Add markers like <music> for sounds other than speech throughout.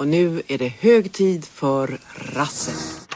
Och nu är det hög tid för rassel.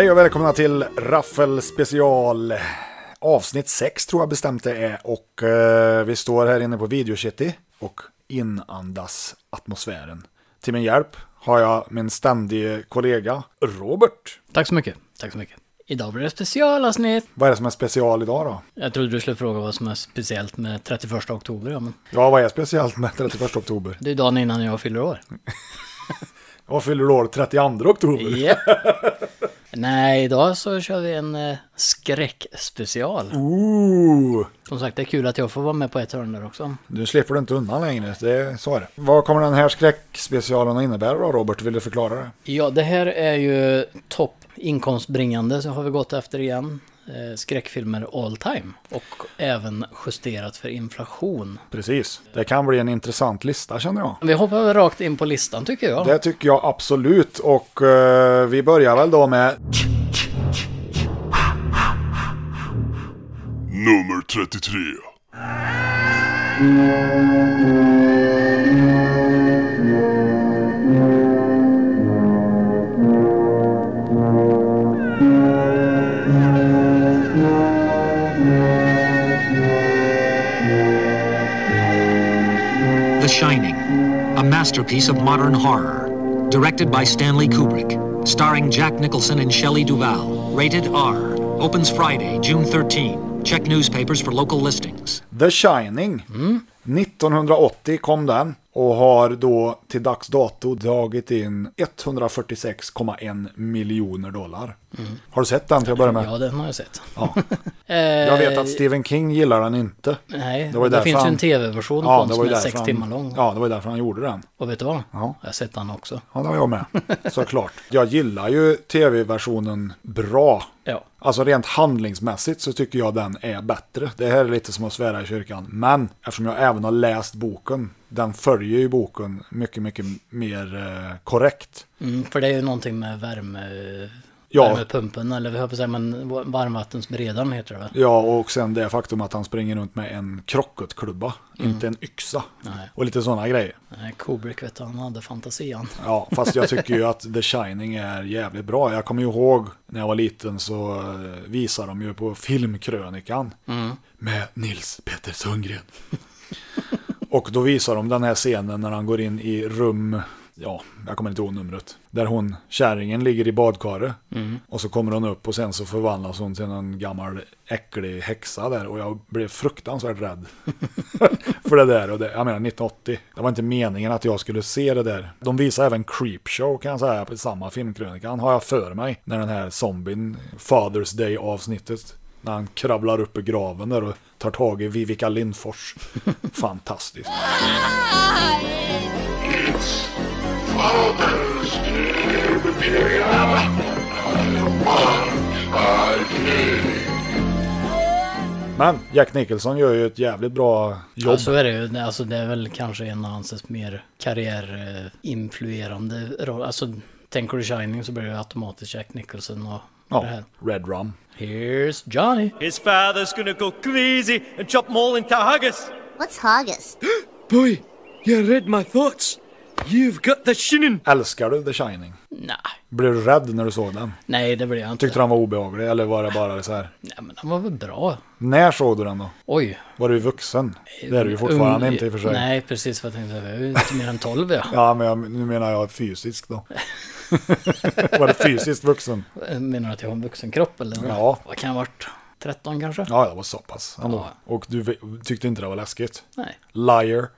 Hej och välkomna till Raffel special. Avsnitt 6 tror jag bestämt det är. Och eh, vi står här inne på Videocity och inandas atmosfären. Till min hjälp har jag min ständige kollega Robert. Tack så mycket. Tack så mycket. Idag blir det specialavsnitt. Vad är det som är special idag då? Jag trodde du skulle fråga vad som är speciellt med 31 oktober. Ja, men Ja, vad är speciellt med 31 oktober? det är dagen innan jag fyller år. <laughs> Jag fyller år 32 oktober. Japp. Nej, idag så kör vi en eh, skräckspecial. Ooh, Som sagt, det är kul att jag får vara med på ett hörn där också. nu slipper du inte undan längre. Det, så är det. Vad kommer den här skräckspecialen att innebära då Robert? Vill du förklara det? Ja, det här är ju topp inkomstbringande så har vi gått efter igen. Eh, skräckfilmer all time. Och även justerat för inflation. Precis. Det kan bli en intressant lista känner jag. Vi hoppar väl rakt in på listan tycker jag. Det tycker jag absolut. Och eh, vi börjar väl då med... Nummer 33. Masterpiece of modern horror. Directed by Stanley Kubrick. Starring Jack Nicholson and Shelley Duvall. Rated R. Opens Friday, June 13. Check newspapers for local listings. The Shining. 1980 kom den. Och har då till dags dato dragit in 146,1 miljoner dollar. Har du sett den till att börja med? Ja, den har jag sett. Ja. Eh, <laughs> Jag vet att Stephen King gillar den inte. Nej, Det var ju det, finns ju han- en tv-version Ja, på den som ju är sex han, timmar lång. Ja, det var ju därför han gjorde den. Och vet du vad? Ja. Jag har sett den också. Ja, det har jag med. <laughs> Såklart. Jag gillar ju tv-versionen bra. Ja. Alltså rent handlingsmässigt så tycker jag den är bättre. Det här är lite som att svära i kyrkan. Men eftersom jag även har läst boken, den följer ju boken mycket, mycket mer eh, korrekt. Mm, för det är ju någonting med värme... Ja. Värmepumpen, eller vad jag på säga, men varmvattensberedaren heter det väl? Ja, och sen det faktum att han springer runt med en krocketklubba, inte en yxa. Nej. Och lite sådana grejer. Nej, Kubrick vet du, han hade fantasian. Ja, fast jag tycker ju <laughs> att The Shining är jävligt bra. Jag kommer ju ihåg när jag var liten så eh, visade de ju på filmkrönikan med Nils Petter Sundgren. Och då visar de den här scenen när han går in i rum, ja, jag kommer inte ihåg numret. Där hon, kärringen, ligger i badkaret. Och så kommer hon upp och sen så förvandlas hon till en gammal äcklig häxa där. Och jag blev fruktansvärt rädd. <laughs> För det där, och det, jag menar 1980. Det var inte meningen att jag skulle se det där. De visar även Creepshow kan jag säga på samma filmkrönikan. Har jag för mig. När den här zombien, Father's Day avsnittet. När han kravlar upp i graven där och tar tag i Vivica Lindfors. <laughs> Fantastiskt. Men Jack Nicholson gör ju ett jävligt bra jobb. Ja, så är det ju. Alltså, det är väl kanske en av hans mer karriärinfluerande roller. Alltså, tänker du Shining så blir det automatiskt Jack Nicholson och ja, det här. Red Rum. Here's Johnny. His father's gonna go crazy and chop them all into haggis. What's haggis? <gasps> Boy, you read my thoughts. You've got the shinin. Älskar du The Shining? Nej, Blev du rädd när du såg den? nej det blir jag inte. Tyckte du den var obehaglig eller var det bara så här? Nej, men den var väl bra. När såg du den då? Oj. Var du vuxen? Det är du ju fortfarande Ung- inte i och för sig. Nej, precis vad jag tänkte. Jag är ju inte mer än 12 ja. <laughs> Ja, men jag, nu menar jag fysiskt då. <laughs> var du fysiskt vuxen? Menar du att jag har en vuxen kropp eller? Ja. Vad kan jag ha varit? 13 kanske? Ja, det var så pass. ändå. Ja. Och du tyckte inte det var läskigt? Nej. Liar.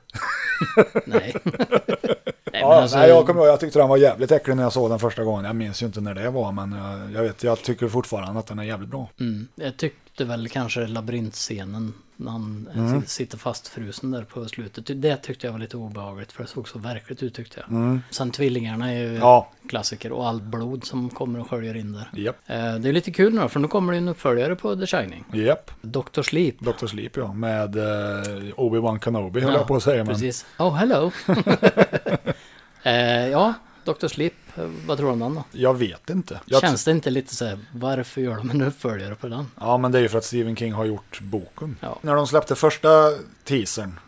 Nej. <laughs> nej, Ja, alltså, nej, jag kommer ihåg, jag tyckte den var jävligt äcklig när jag såg den första gången. Jag minns ju inte när det var, men jag, jag vet, jag tycker fortfarande att den är jävligt bra. mm, jag tyckte väl kanske labyrintscenen när han Mm. sit- sitter fastfrusen där på slutet. Det tyckte jag var lite obehagligt för det såg så verkligt ut tyckte jag. Sen tvillingarna är ju Mm. Ja. klassiker och allt blod som kommer och sköljer in där. Japp. Eh, Det är lite kul nu för nu kommer det en uppföljare på The Shining. Japp. Dr. Sleep. Dr. Sleep ja, med eh, Obi-Wan Kenobi höll jag på att säga. Men Precis. Oh, hello. <laughs> eh, ja, Dr. Eh, Vad tror du om den då? jag vet inte. Jag Känns det inte lite så här, varför gör de en uppföljare på den? Ja, men det är ju för att Stephen King har gjort boken. Ja. När de släppte första teasern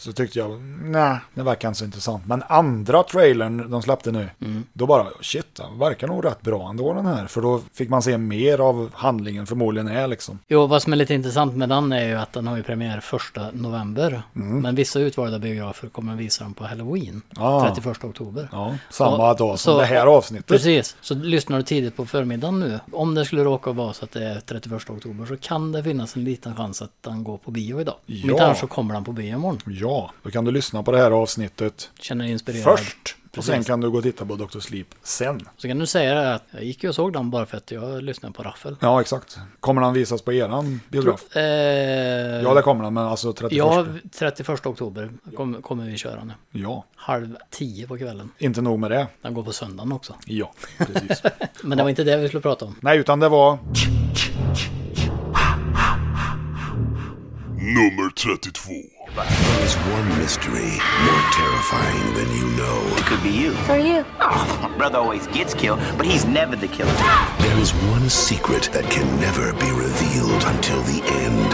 så tyckte jag, nej, det verkar inte så intressant. Men andra trailern de släppte nu, då bara, shit, den verkar nog rätt bra ändå den här. För då fick man se mer av handlingen förmodligen är liksom. Jo, vad som är lite intressant med den är ju att den har ju premiär första november. Mm. Men vissa utvalda biografer kommer att visa den på Halloween. Ah. 31 oktober. Ja, samma Och- dag som så- det här avsnittet. Precis, så lyssnar du tidigt på förmiddagen nu. Om det skulle råka vara så att det är 31 oktober så kan det finnas en liten chans att den går på bio idag. Om Ja. inte annars så kommer den på bio imorgon. Ja, då kan du lyssna på det här avsnittet Känner dig inspirerad. först. Och Precis. sen kan du gå och titta på Dr. Sleep sen. Så kan du säga det att jag gick ju och såg den bara för att jag lyssnade på Raffel. Ja, exakt. Kommer den visas på eran biograf? Eh, Ja, det kommer den, men alltså 31. Ja, 31 oktober kommer, kommer vi köra nu. ja, Halv tio på kvällen. inte nog med det. Den går på söndagen också. Ja, precis. <laughs> Men det var inte det vi skulle prata om. Nej, utan det var... Nummer 32. There's one mystery more terrifying than you know. It could be you. For you. Oh, my brother always gets killed, but he's never the killer. There is one secret that can never be revealed until the end.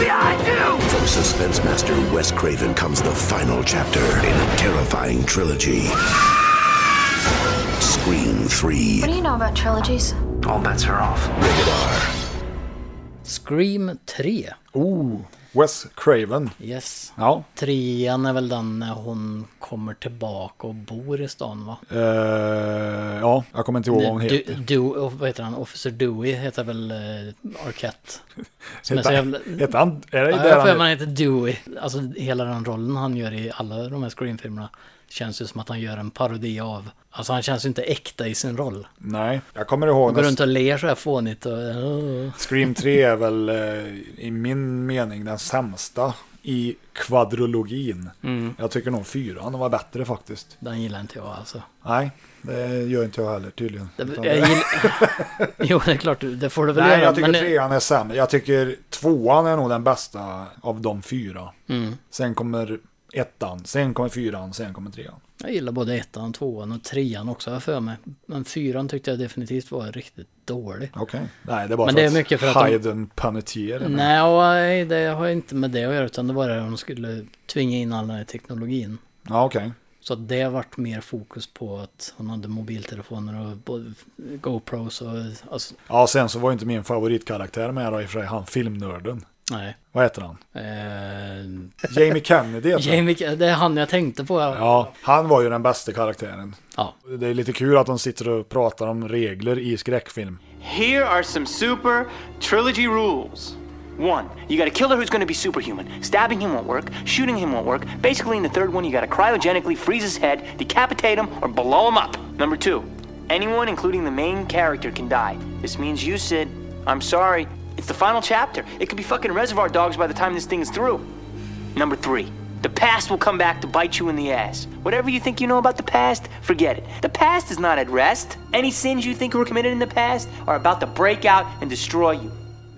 From suspense master Wes Craven comes the final chapter in a terrifying trilogy. Scream 3. What do you know about trilogies? All bets are off. Rated R. Scream 3. Oh, Wes Craven. Yes. Ja, Trean är väl den när hon kommer tillbaka och bor i stan va? eh, ja, jag kommer inte ihåg vad hon heter. du, vad heter han? Officer Dewey heter väl uh, Arquette. <laughs> Som Heter, jävla... heter han, är det Ja, där jag han, man heter Dewey. Alltså hela den rollen han gör i alla de här Scream-filmerna känns ju som att han gör en parodi av. Alltså han känns ju inte äkta i sin roll. Nej, jag kommer ihåg Går när runt och ler så här fånigt och... <laughs> Scream 3 är väl eh, i min mening den sämsta i kvadrologin. Mm. Jag tycker nog fyran var bättre faktiskt. Den gillar inte jag alltså. Nej, det gör inte jag heller tydligen. Det, jag gillar... <laughs> jo, det är klart, det får du väl Nej, göra. jag tycker men... trean är sämre. Jag tycker tvåan är nog den bästa av de fyra. Mm. Sen kommer ettan, sen kommer fyran, sen kommer trean. Jag gillar både ettan, tvåan och trean också jag för mig. Men fyran tyckte jag definitivt var riktigt dålig. Okej. Nej, det är bara Men för det är att mycket för att de- är med. Nej, det har inte med det att göra utan det var det att de skulle tvinga in all den här teknologin. Ja, okej. Så att det har varit mer fokus på att hon hade mobiltelefoner och GoPros och alltså, Ja, sen så var inte min favoritkaraktär med då i och för sig, han filmnörden. Nej. Vad heter han? Eh, Jamie Kennedy heter. Jamie, det är han jag tänkte på. Ja. Ja, han var ju den bästa karaktären. ja. Det är lite kul att de sitter och pratar om regler i skräckfilm. Here are some super trilogy rules. One, you got a killer who's going to be superhuman. Stabbing him won't work. Shooting him won't work. Basically, in the third one, you got to cryogenically freeze his head, decapitate him, or blow him up. Number two, anyone, including the main character, can die. This means you, Sid. I'm sorry. It's the final chapter. It could be fucking Reservoir Dogs by the time this thing is through. Number three, The past will come back to bite you in the ass. Whatever you think you know about the past, forget it. The past is not at rest. Any sins you think were committed in the past are about to break out and destroy you.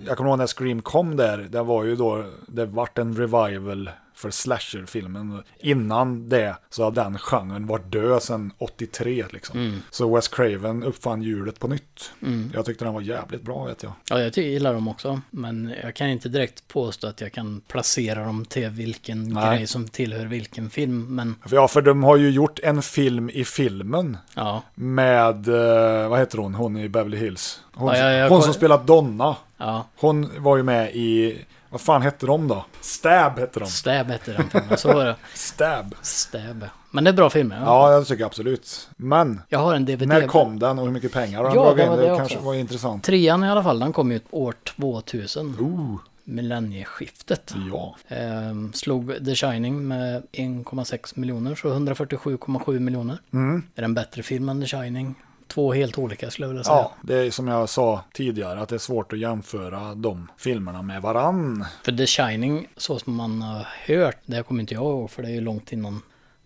Jag kommer ihåg när Scream kom där, det var ju då, det vart en revival för slasherfilmen. Innan det så har den genren varit död sedan 83 liksom. Så Wes Craven uppfann hjulet på nytt. Jag tyckte den var jävligt bra vet jag. Ja, jag gillar dem också. Men jag kan inte direkt påstå att jag kan placera dem till vilken Nej. grej som tillhör vilken film. Men Ja, för de har ju gjort en film i filmen. ja, Med, eh, vad heter hon, hon i Beverly Hills? Hon, Ja, ja, jag hon som spelat Donna. ja. Hon var ju med i, vad fan hette de då? Stab hette de. Stab hette den filmen. Så var det. Stab. Stab. Men det är bra filmer. Ja. Ja, jag tycker absolut. Men, Jag har en DVD. när kom den och hur mycket pengar har den Ja, dragit in? Det, det kanske också. var intressant. Trean i alla fall, den kom ju år 2000. Ooh, Millennieskiftet. ja. Ehm, slog The Shining med 1,6 miljoner, så 147,7 miljoner. Mm. Är det en bättre film än The Shining? Två helt olika skulle jag vilja säga. Ja, det är som jag sa tidigare att det är svårt att jämföra de filmerna med varann. För The Shining, så som man har hört, det kommer inte jag ihåg för det är ju långt innan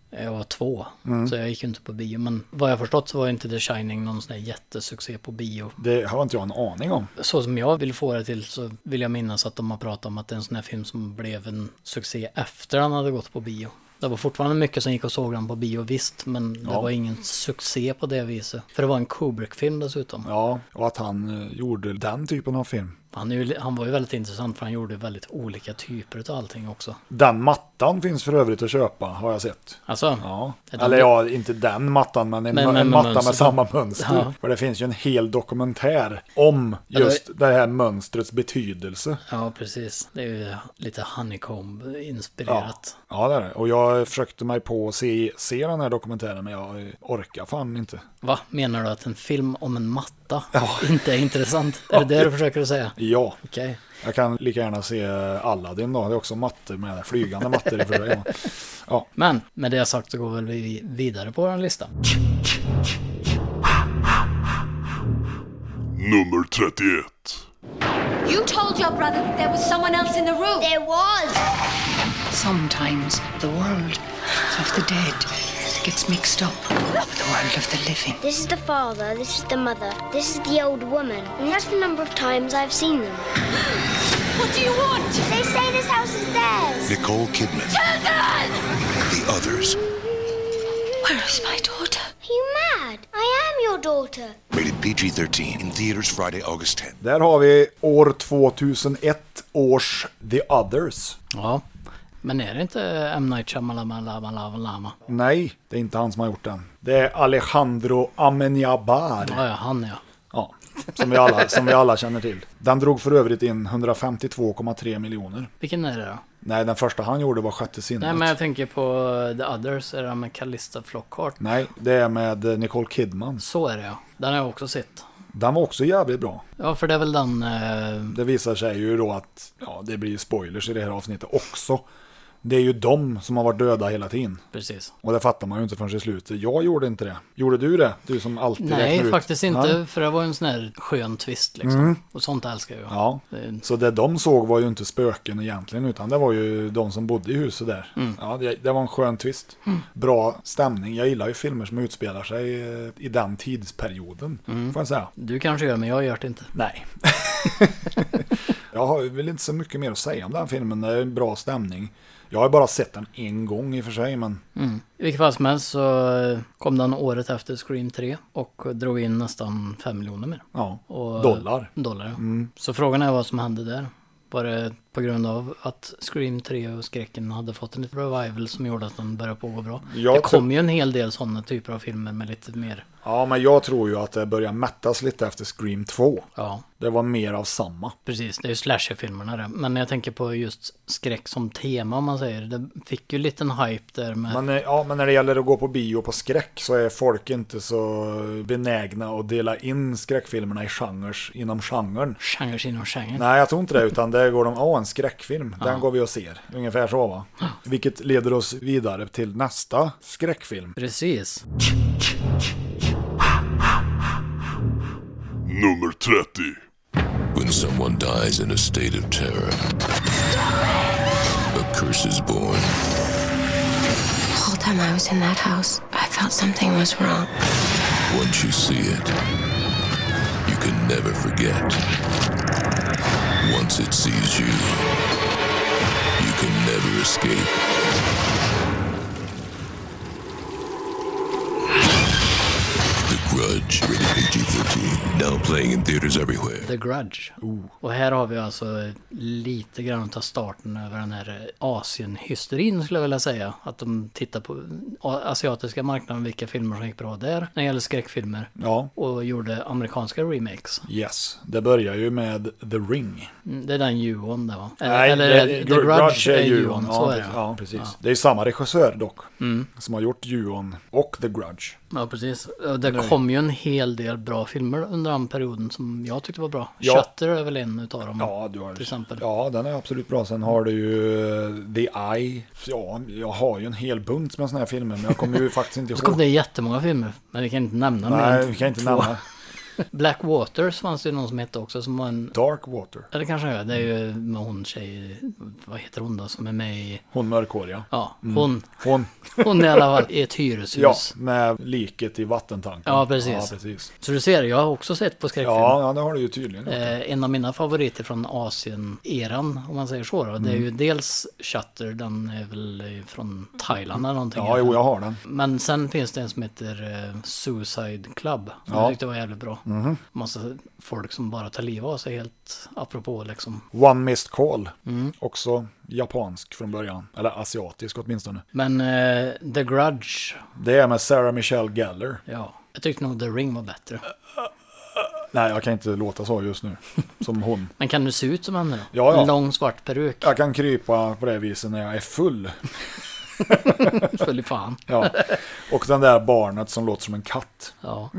jag var två. Mm. Så jag gick inte på bio. Men vad jag förstått så var inte The Shining någon sån där jättesuccé på bio. Det har inte jag en aning om. Så som jag vill få det till så vill jag minnas att de har pratat om att det är en sån här film som blev en succé efter han hade gått på bio. Det var fortfarande mycket som gick och såg den på bio visst, men det Ja. var ingen succé på det viset. För det var en Kubrick-film dessutom. Ja, och att han eh, gjorde den typen av film. Han, ju, han var ju väldigt intressant för han gjorde väldigt olika typer av allting också. Den mattan finns för övrigt att köpa, har jag sett. Alltså, Ja, eller ja, inte den mattan, men en, Men- men en matta mönster med samma mönster. Ja. För det finns ju en hel dokumentär om just det här mönstrets betydelse. Ja, precis. Det är ju lite Ja. Honeycomb-inspirerat. ja, det är det. Och jag försökte mig på att se, se den här dokumentären, men jag orkar fan inte. Va? Menar du att en film om en matta inte är intressant? Är det det du försöker säga? Ja, Okej. jag kan lika gärna se Aladdin då. Det är också mattor med flygande mattor i för. Ja, Men med det sagt så går väl vi vidare på vår lista. Nummer 31. You told your brother that there was someone else in the room. There was. Sometimes the world of the dead gets mixed up with the world of the living. This is the father, this is the mother, this is the old woman. And that's the number of times I've seen them. <gasps> what do you want? They say this house is theirs. Nicole Kidman. The others. Where is my daughter? Are you mad? I am your daughter. Rated PG 13. In theaters Friday, August 10th. där har vi år 2001 års The Others. Ja. Men är det inte M. Night Shyamalan? Nej, det är inte han som har gjort den. Det är Alejandro Amenabar. Ja, ja, han ja. Ja, som vi, alla, som vi alla känner till. Den drog för övrigt in 152,3 miljoner. Vilken är det då? Nej, den första han gjorde var Sjätte sinnet. Nej, men jag tänker på The Others, är det med Callista Flockhart? Nej, det är med eh, Nicole Kidman. Så är det ja. Den har jag också sett. Den var också jävligt bra. Ja, för det är väl den... Eh, Det visar sig ju då att, ja, det blir spoilers i det här avsnittet också. Det är ju de som har varit döda hela tiden. precis. Och det fattar man ju inte förrän i slutet. Jag gjorde inte det. Gjorde du det? Du som alltid Nej, ut. faktiskt inte. Nej. För det var ju en sån här skön twist liksom. Och sånt älskar jag. Ja, Det- så det de såg var ju inte spöken egentligen, utan det var ju de som bodde i huset där. Mm. Ja, det, det var en skön twist. Bra stämning. Jag gillar ju filmer som utspelar sig eh, i den tidsperioden, Mm. får jag säga. Du kanske gör, men jag gör det inte. Nej. <laughs> jag har väl inte så mycket mer att säga om den filmen. Det är en bra stämning. Jag har bara sett den en gång i och för sig, men Mm. I vilket fall som helst så eh, kom den året efter Scream 3 och drog in nästan 5 miljoner mer. ja, Och, dollar. Dollar, ja. Så frågan är vad som hände där. Var det på grund av att Scream 3 och skräcken hade fått en liten revival som gjorde att den började pågå bra? Jag det kom ju en hel del sådana typer av filmer med lite mer, Ja, men jag tror ju att det börjar mättas lite efter Scream 2. ja Det var mer av samma. precis, det är ju slasherfilmerna det. Men jag tänker på just skräck som tema om man säger. Det fick ju lite en hype där med, Men, eh, ja, men när det gäller att gå på bio på skräck så är folk inte så benägna att dela in skräckfilmerna i genrer inom genren. genre inom genre. Nej, jag tror inte det, utan där går de, ja en skräckfilm, den går vi och ser. Ungefär så va. Vilket leder oss vidare till nästa skräckfilm. Precis. Nummer 30. When someone dies in a state of terror, a curse is born. The whole time I was in that house, I felt something was wrong. Once you see it, you can never forget. Once it sees you, you can never escape. Grudge, rated PG-13. Now playing in theaters everywhere. The Grudge. Och här har vi alltså lite grann av starten över den här Asien-hysterin skulle jag vilja säga. Att de tittar på asiatiska marknaden, vilka filmer som gick bra där när det gäller skräckfilmer. Ja, Och gjorde amerikanska remakes. yes. Det börjar ju med The Ring. Mm, Det är den Juon där va? Nej, Eller det- The Grudge är Juon, ja, det. Ja, precis. Det är samma regissör dock. Mm. Som har gjort Juon och The Grudge. Ja, precis. Och Det kom ju en hel del bra filmer under den perioden som jag tyckte var bra. Ja. Shutter är väl en utav dem. Ja, du har, Till exempel. ja, den är absolut bra. Sen har du ju eh, The Eye. Ja, jag har ju en hel bunt med såna här filmer, men jag kommer ju <laughs> faktiskt inte Så kom ihåg. det jättemånga filmer, men vi kan inte nämna mer Nej, än vi kan inte två. nämna. Black Waters fanns det ju någon som hette också som var en... Dark Water. Eller kanske är det är ju med hon tjej, vad heter hon då, som är med i... Hon mörkhåriga. Ja, Mm. hon. Hon. <laughs> Hon är i alla fall i ett hyreshus. Ja, med liket i vattentanken. Ja, precis. Ja, precis. Så du ser, jag har också sett på skräckfilm. Ja, ja, det har du ju tydligen. Eh, en av mina favoriter från Asien-eran, om man säger så då, det är Mm. ju dels Shutter, den är väl från Thailand eller någonting. Ja, jo, jag har den. Men sen finns det en som heter eh, Suicide Club, som Ja. jag tyckte var jävligt bra. Mhm. Massa folk som bara tar livet av sig helt apropå liksom. One Missed Call. Mm. Också japansk från början. Eller asiatisk åtminstone. Men eh, The Grudge, Det är med Sarah Michelle Gellar. ja. Jag tyckte nog The Ring var bättre. Nej, jag kan inte låta så just nu. Som hon. <laughs> Men kan du se ut som henne då? Ja, ja. En lång svart peruk. Jag kan krypa på det viset när jag är full. <laughs> I fan. Ja. Och den där barnet som låter som en katt. Ja.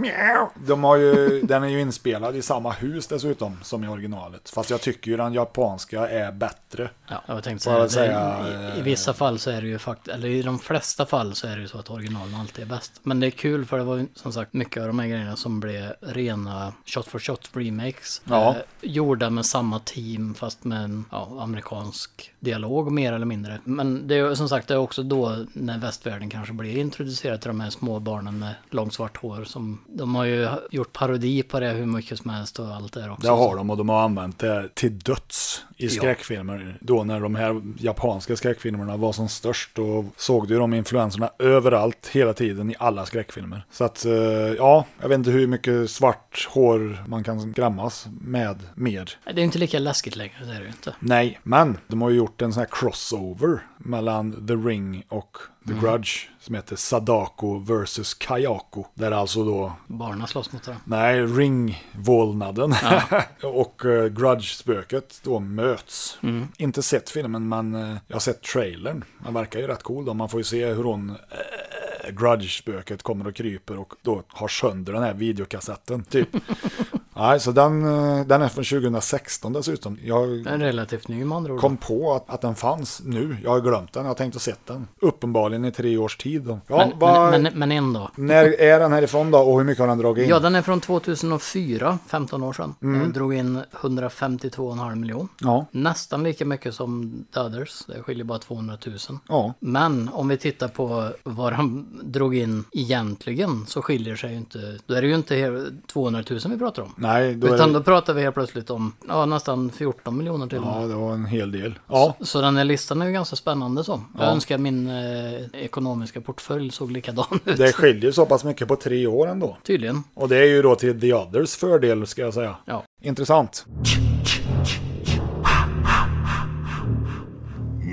De har ju, den är ju inspelad i samma hus dessutom som i originalet. Fast jag tycker ju den japanska är bättre. Ja, jag tänkte säga, säga, i, i eh, vissa fall så är det ju faktiskt, eller i de flesta fall så är det ju så att originalen alltid är bäst. Men det är kul för det var ju som sagt mycket av de här grejerna som blev rena shot for shot remakes. Ja. Eh, gjorda med samma team fast med en ja, amerikansk dialog mer eller mindre. Men det är som sagt det är också då när västvärlden kanske blir introducerad till de här små barnen med långt svart hår. Som, de har ju gjort parodi på det hur mycket som helst och allt det där också. Det har de och de har använt det till döds i Ja. skräckfilmer. Då när de här japanska skräckfilmerna var som störst då såg du de influenserna överallt hela tiden i alla skräckfilmer. Så att eh, ja, jag vet inte hur mycket svart hår man kan skrämmas med mer. Det är inte lika läskigt längre, det är det inte. Nej, men de har ju gjort en sån här crossover mellan The Ring och The Mm. Grudge som heter Sadako vs Kayako. Där alltså då Barnen slåss mot varandra. Nej, ringvålnaden <laughs> och uh, Grudge-spöket då möts. Mm. Inte sett filmen, men eh, jag har sett trailern. Den verkar ju rätt cool då. Man får ju se hur hon, eh, Grudge-spöket kommer och kryper och då har sönder den här videokassetten, typ. <laughs> Nej, så den, eh, den är från 2016 dessutom. Jag Den är relativt ny med andra ord. kom på att, att den fanns nu. Jag har glömt den, jag har tänkt att sett den. Uppenbarligen i tre års tid. Då. Ja, men, vad- men, men, men ändå. När är den härifrån då och hur mycket har den dragit in? Ja, den är från 2004, 15 år sedan. Mm. Den drog in 152,5 miljon. Ja. Nästan lika mycket som The Others. Det skiljer bara 200 000. Ja. Men om vi tittar på vad de drog in egentligen så skiljer sig ju inte. Då är det ju inte he- 200 000 vi pratar om. Nej, då är Utan det- då pratar vi helt plötsligt om ja, nästan 14 miljoner till och Ja, med. det var en hel del. Ja, Så den här listan är ju ganska spännande så. Jag Ja. önskar min eh, ekonomiska portfölj såg likadan ut. det skiljer så pass mycket på tre år ändå. Tydligen. Och det är ju då till The Others fördel ska jag säga. Ja. Intressant.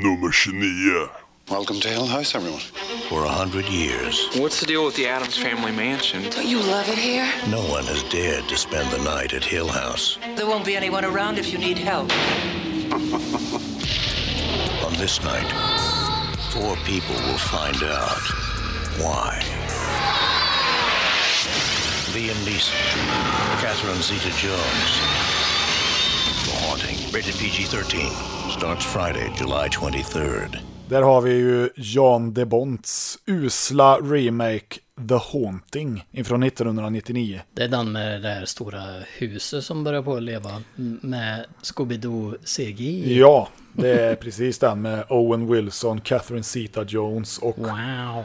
Nummer 29. Welcome to Hill House, everyone. For a hundred years, What's the deal with the Adams family mansion? Don't you love it here? no one has dared to spend the night at Hill House. There won't be anyone around if you need help. <laughs> On this night, four people will find out why. Liam Neeson, Catherine Zeta-Jones. The Haunting, rated PG-13, starts Friday, July 23rd. Där har vi ju Jan de Bonts usla remake The Haunting ifrån 1999. Det är den med det här stora huset som börjar på att leva med Scooby-Doo CGI. Ja, det är precis den med Owen Wilson, Catherine Zeta-Jones och... Wow.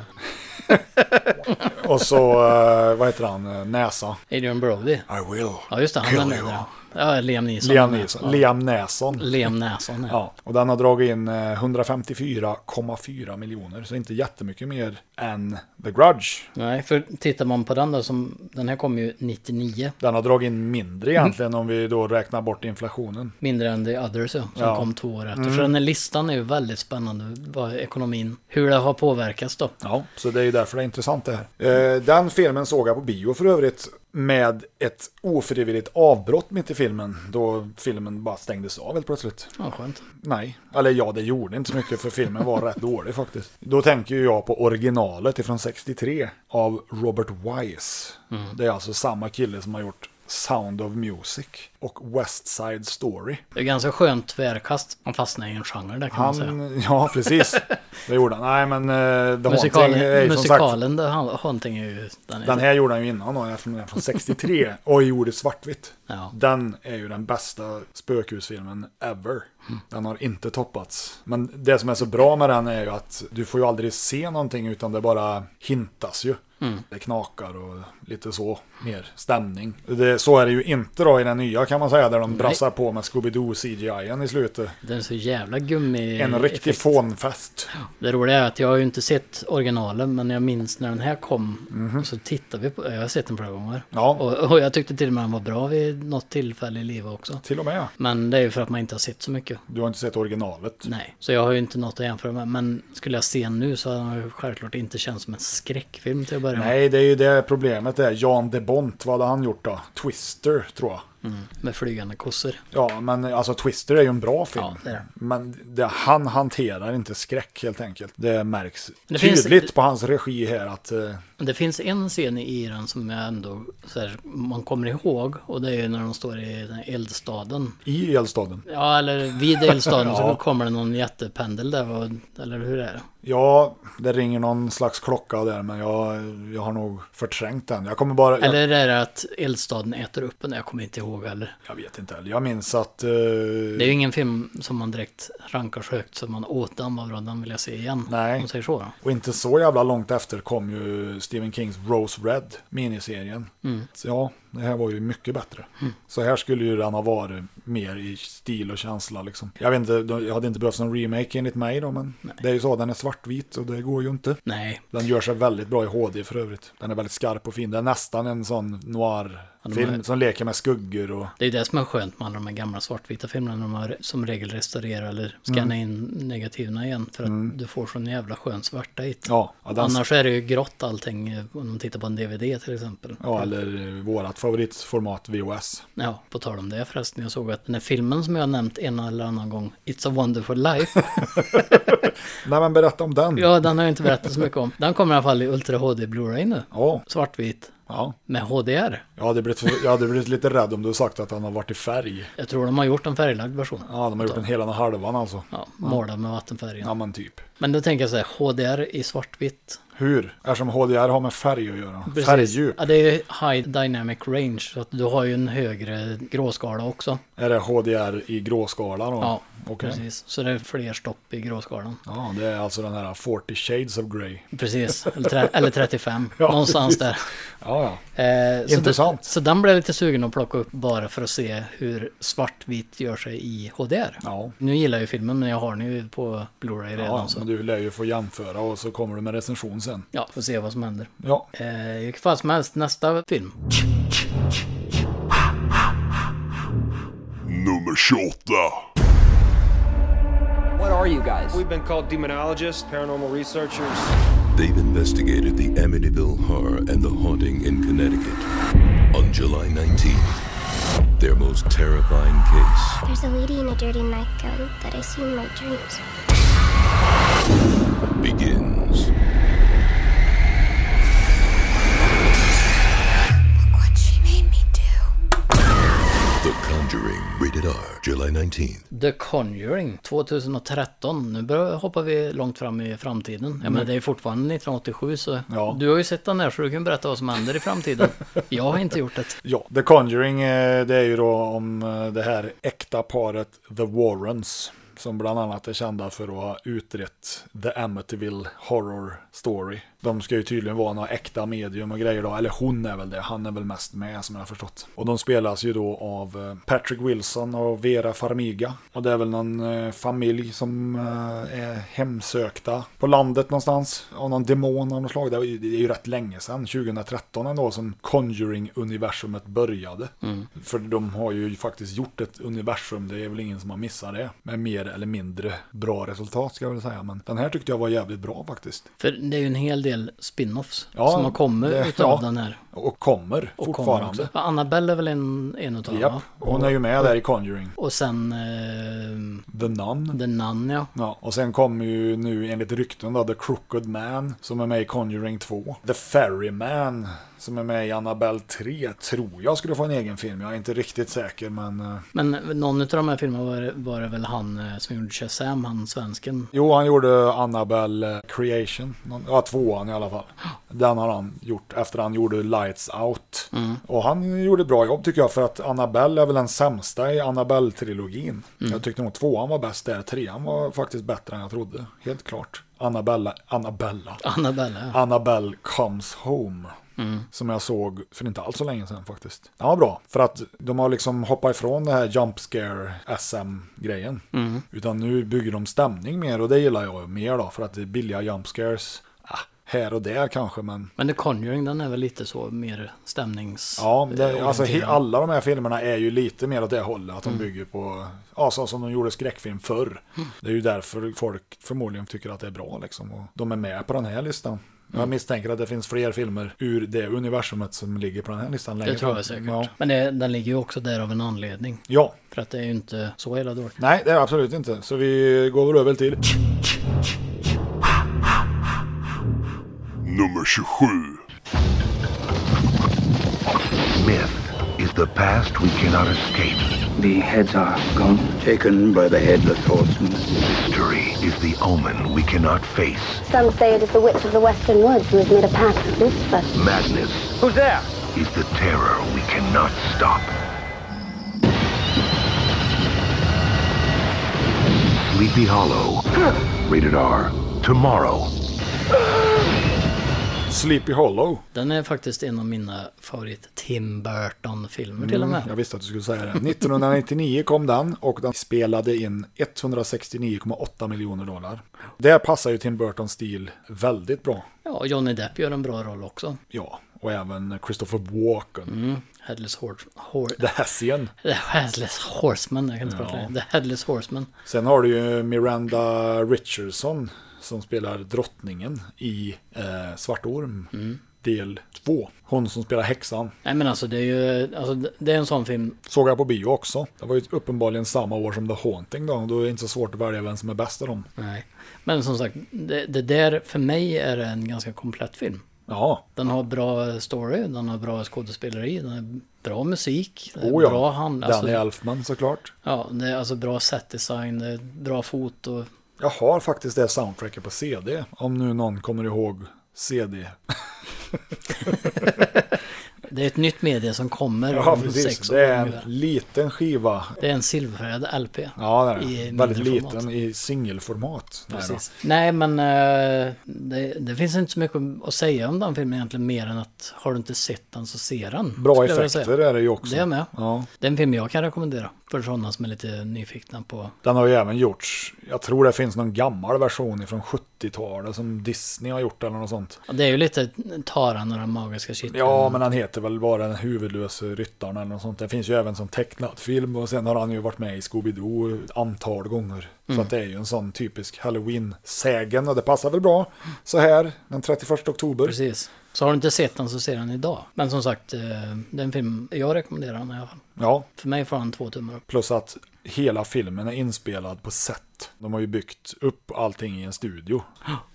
<laughs> och så, eh, vad heter han, Eh, Näsa. Adrian Brody. I will. Ja, just det. Han är med där. Ja, Liam Neeson. Liam Neeson. Liam Näson. Liam Näson, ja. Ja, och den har dragit in eh, 154,4 miljoner. Så inte jättemycket mer än The Grudge. Nej, för tittar man på den då som, den här kom ju 99. Den har dragit in mindre egentligen om vi då räknar bort inflationen. Mindre än The Others ja, som Ja. kom två år efter. Mm. Så den här listan är ju väldigt spännande, vad ekonomin, hur det har påverkats då. Ja, så det är ju därför det är intressant det här. Eh, den filmen såg jag på bio för övrigt med ett ofrivilligt avbrott mitt i filmen. Då filmen bara stängdes av helt plötsligt. Ja, skönt. Nej, eller ja, det gjorde inte så mycket för filmen var rätt <laughs> dålig faktiskt. Då tänker jag på originalet ifrån 63 av Robert Wise. Mm. Det är alltså samma kille som har gjort Sound of Music och West Side Story. Det är ganska skönt tvärkast. Han fastnar i en genre där kan man säga. Han, <laughs> ja, precis. Det gjorde han. Nej, men uh, The Haunting är ju sagt... musikalen The Haunting är ju... Den, är Den här gjorde han ju innan då, eftersom den är från 63 <laughs> och gjorde svartvitt. Ja. Den är ju den bästa spökhusfilmen ever. Den har inte toppats. Men det som är så bra med den är ju att du får ju aldrig se någonting utan det bara hintas ju. Mm. Det knakar och lite så, mer stämning. Det, så är det ju inte då i den nya kan man säga, där de Nej. brassar på med Scooby-Doo CGI i slutet. Den är så jävla gummi En riktig fånfest. Det roliga är att jag har ju inte sett originalen men jag minns när den här kom Mhm. så tittade vi på, jag har sett den flera gånger. Ja. Och, och jag tyckte till och med den var bra vid något tillfälle i livet också. Till och med. Men det är ju för att man inte har sett så mycket. Du har inte sett originalet? Nej, så jag har ju inte något att jämföra med. Men skulle jag se den nu så hade den självklart inte känts som en skräckfilm till att börja med. Nej, det är ju det problemet är. Jan de Bont, vad hade han gjort då? Twister, tror jag. Mm, med flygande kossor. Ja, men alltså Twister är ju en bra film. Ja, det är det. Men det, han hanterar inte skräck helt enkelt. Det märks Det finns- tydligt på hans regi här att... Men Det finns en scen i den som jag ändå så här, man kommer ihåg. Och det är ju när de står i den eldstaden. I eldstaden. Ja, eller vid eldstaden <laughs> så Ja. kommer det någon jättependel där. Och, eller hur är det? Ja, det ringer någon slags klocka där, men jag, jag har nog förträngt den. Jag kommer bara... Jag, Eller är det att eldstaden äter upp en? Jag kommer inte ihåg heller. jag vet inte heller. Jag minns att... eh, Det är ju ingen film som man direkt rankar så högt så man åt den, vad bra, den vill jag se igen. Nej. Om säger så då. Och inte så jävla långt efter kom ju Stephen Kings Rose Red, miniserien. Mm. Så ja, det här var ju mycket bättre. Så här skulle ju den ha varit mer i stil och känsla liksom. Jag vet inte, jag hade inte behövt någon remake enligt mig då, men det är ju så, den är svartvit och det går ju inte. Nej. Den gör sig väldigt bra i HD för övrigt. Den är väldigt skarp och fin. Det är nästan en sån de är- som leker med skuggor och... Det är det som är skönt med alla de här gamla svartvita filmerna. De har som regel restaurerar eller scannar Mm. in negativerna igen. För att du får sån jävla skön svarta hit. Ja, ja, den- Annars är det ju grått allting. eh, Om man tittar på en DVD till exempel. Ja, eller eh, vårat favoritformat VHS. Ja, på tal om det förresten. Jag såg att den här filmen som jag har nämnt en eller annan gång. It's a wonderful life. <laughs> Nej men berätta om den. ja, den har jag inte berättat så mycket om. Den kommer i alla fall i Ultra HD Blu-ray nu. Ja. Svartvit. Ja. Med HDR. Jag hade, blivit, jag hade blivit lite rädd om du sagt att han har varit i färg. Jag tror de har gjort en färglagd version. Ja, de har gjort en hela och halvan alltså. Ja, målad med vattenfärgen. Ja, men typ. Men då tänker jag så här, HDR i svartvitt. Hur? Eftersom HDR har med färg att göra. Precis. Färgdjup. Ja, det är High Dynamic Range. Så att du har ju en högre gråskala också. Är det HDR i gråskala då? Ja, Okej. precis. Så det är fler stopp i gråskalan. Ja, det är alltså den här 40 shades of grey. Precis, eller, <laughs> eller 35. Ja, någonstans precis. där. Ja, ja. Eh, så Intressant. det- Så den blev jag lite sugen att plocka upp bara för att se hur svartvitt gör sig i HDR. Ja. Nu gillar jag ju filmen men jag har den ju på Blu-ray redan. Ja, så. men du lär ju få jämföra och så kommer du med recension sen. Ja, får se vad som händer. Ja. Eh, I vilket fall som helst, nästa film. Nummer 28. What are you guys? We've been called demonologists, paranormal researchers. They've investigated the Amityville horror and the haunting in Connecticut. On July 19th, their most terrifying case There's a lady in a dirty nightgown that I see in my dreams. begins. Rated R. July 19th. The Conjuring 2013. Nu börjar, hoppar vi långt fram i framtiden. Ja, men det är fortfarande 1987 så Ja. du har ju sett den här så du kan berätta vad som händer i framtiden. <laughs> Jag har inte gjort det. Ja, The Conjuring eh, det är ju då om eh, det här äkta paret The Warrens. Som bland annat är kända för att ha utrett The Amityville Horror Story. De ska ju tydligen vara några äkta medium och grejer då. Eller hon är väl det. Han är väl mest med som jag har förstått. Och de spelas ju då av eh, Patrick Wilson och Vera Farmiga. Och det är väl någon eh, familj som eh, är hemsökta på landet någonstans. Av någon demon av något slag. Det är ju- det är ju rätt länge sedan. 2013 ändå som Conjuring-universumet började. Mm. För de har ju faktiskt gjort ett universum. Det är väl ingen som har missat det. Med mer eller mindre bra resultat ska jag väl säga. Men den här tyckte jag var jävligt bra faktiskt. För det är ju en hel del spin-offs Ja, som har kommit det- utav ja. den här. Och kommer Och kommer fortfarande. Ja, Annabelle är väl en, en utav dem Japp, hon är ju med där i Conjuring. Och sen eh, The Nun. The Nun ja. Ja, och sen kommer ju nu enligt rykten då The Crooked Man som är med i Conjuring 2. The Ferryman som är med i Annabelle 3 tror jag skulle få en egen film. Jag är inte riktigt säker men... eh, Men någon av de här filmerna var, var det väl han eh, som gjorde Shazam, han svensken. Jo, han gjorde Annabelle Creation. Ja, tvåan i alla fall. Den har han gjort efter han gjorde Lights Out. Mm. Och han gjorde bra jobb tycker jag för att Annabelle är väl den sämsta i Annabelle-trilogin. Mm. Jag tyckte nog tvåan var bäst där. Trean var faktiskt bättre än jag trodde. Helt klart. Annabella, Annabella. Annabelle, ja. Annabelle Comes Home. Mm. Som jag såg för inte alls så länge sedan faktiskt. Den var bra. För att de har liksom hoppat ifrån det här jump scare SM-grejen. Mm. Utan nu bygger de stämning mer och det gillar jag mer då. För att det är billiga jump scares. Här och där kanske men. Men The Conjuring den är väl lite så mer stämnings... Ja, det, eh, alltså alla de här filmerna är ju lite mer åt det hållet. Att de Mm. bygger på, ja så som de gjorde skräckfilm förr. Mm. Det är ju därför folk förmodligen tycker att det är bra liksom. Och de är med på den här listan. Jag Mm. misstänker att det finns fler filmer ur det universumet som ligger på den här listan längre Det tror jag säkert. Ja. Men det, den ligger ju också där av en anledning. Ja. För att det är ju inte så hela dåligt. Nej, det är absolut inte. Så vi går väl över till Nummer 27. Myth is the past we cannot escape. The heads are gone, taken by the headless horseman. History is the omen we cannot face. Some say it is the witch of the Western Woods who has made a pact with Lucifer. Madness Who's there? is the terror we cannot stop. Sleepy Hollow. <gasps> Rated R. Tomorrow. <gasps> <gasps> Sleepy Hollow. Den är faktiskt en av mina favorit Tim Burton-filmer till och med. Mm, jag visste att du skulle säga det. 1999 kom den och den spelade in 169,8 miljoner dollar. Det passar ju Tim Burtons stil väldigt bra. Ja, Johnny Depp gör en bra roll också. Ja, och även Christopher Walken. Mm. Headless Horse... Hor The Hessian. The Headless Horseman, jag kan inte Ja. prata. The Headless Horseman. Sen har du ju Miranda Richardson som spelar drottningen i eh, Svart Orm. Mm. Del 2. Hon som spelar häxan. Nej men alltså det är ju, alltså det- är en sån film. Såg jag på bio också. Det var ju uppenbarligen samma år som The Haunting då. Då är det inte så svårt att välja vem som är bäst av dem. Nej. Men som sagt, det, det där för mig är en ganska komplett film. Ja. Den har bra story, den har bra skådespeleri, den har bra musik, Oh ja. bra hand. alltså- Danny Elfman såklart. Ja, det är alltså bra setdesign, bra foto. Jag har faktiskt det soundtracket på CD. Om nu någon kommer ihåg CD. <laughs> Det är ett nytt medie som kommer Ja, om precis. sex år Det är en ungefär. liten skiva. Det är en silverfärgad LP. Ja, det är I det. Väldigt liten i singelformat. Precis. Nej, men eh, det, det finns inte så mycket att säga om den filmen egentligen mer än att har du inte sett den så ser den. Bra effekter är det ju också. Det är med. Ja. Det är en film jag kan rekommendera för sådana som är lite nyfikna på. Den har ju även gjorts, jag tror det finns någon gammal version från 70-talet som Disney har gjort eller något sånt. Det är ju lite Taran och den magiska kittlen. Ja, men han heter väl bara den huvudlöse ryttaren eller något sånt. Det finns ju även som tecknad film och sen har han ju varit med i Scooby-Doo ett antal gånger. Så Mm. att det är ju en sån typisk Halloween-sägen och det passar väl bra så här den 31 oktober. Precis. Så har du inte sett den så ser den idag. Men som sagt, eh, det är en film jag rekommenderar den i alla fall. Ja, För mig får han två tummar upp. plus att hela filmen är inspelad på set. De har ju byggt upp allting i en studio.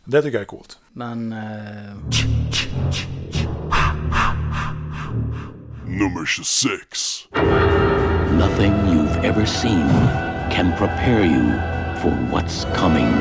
Det tycker jag är coolt. Men... Eh, Nummer 26. Nothing you've ever seen can prepare you for what's coming.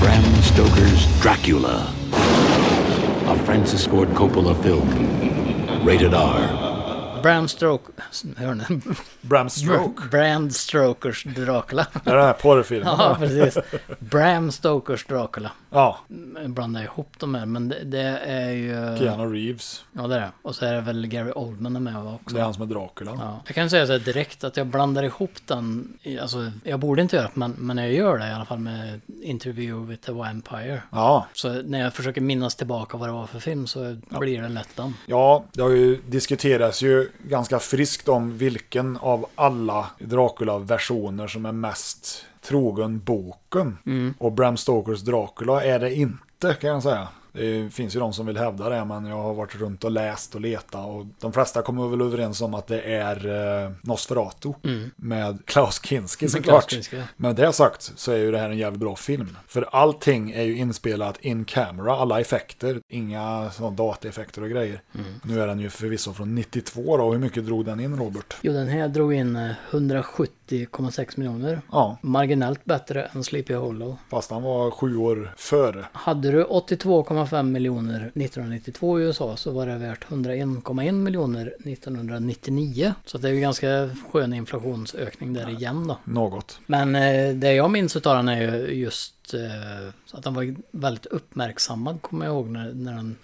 Bram Stoker's Dracula. A Francis Ford Coppola film. Rated R. Bram Stroke... Hör ni? Bram Stroke. Bram Stokers Dracula. Det är den här porrfilmen. Ja, precis. Bram Stokers Dracula. Ja. Jag blandar ihop dem här, men det, det är ju... Keanu Reeves. Ja, det är det. Och så är det väl Gary Oldman med också. Det är han som är Dracula. Ja. Jag kan säga så här direkt att jag blandar ihop den. Alltså, jag borde inte göra det, men, men jag gör det i alla fall med Interview with the Vampire. Ja. Så när jag försöker minnas tillbaka vad det var för film så blir det lätt den. Ja, det har ju diskuterats ju ganska friskt om vilken av alla Dracula-versioner som är mest trogen boken. Mm. Och Bram Stokers Dracula är det inte kan jag säga. Det finns ju de som vill hävda det, men jag har varit runt och läst och letat och de flesta kommer väl överens om att det är eh, Nosferatu mm. med Klaus Kinski såklart. Men det sagt så är ju det här en jävligt bra film. För allting är ju inspelat in camera, alla effekter, inga sådana dataeffekter och grejer. Mm. Nu är den ju förvisso från 92 då, hur mycket drog den in Robert? Jo, den här drog in eh, 170 90,6 miljoner. Ja. Marginellt bättre än Sleepy Hollow. Fast han var sju år före. Hade du 82,5 miljoner 1992 i USA så var det värt 101,1 miljoner 1999. Så det är ju ganska skön inflationsökning där igen då. Något. Men det jag minns utav den är ju just eh, att den var väldigt uppmärksammad kommer jag ihåg när, när den...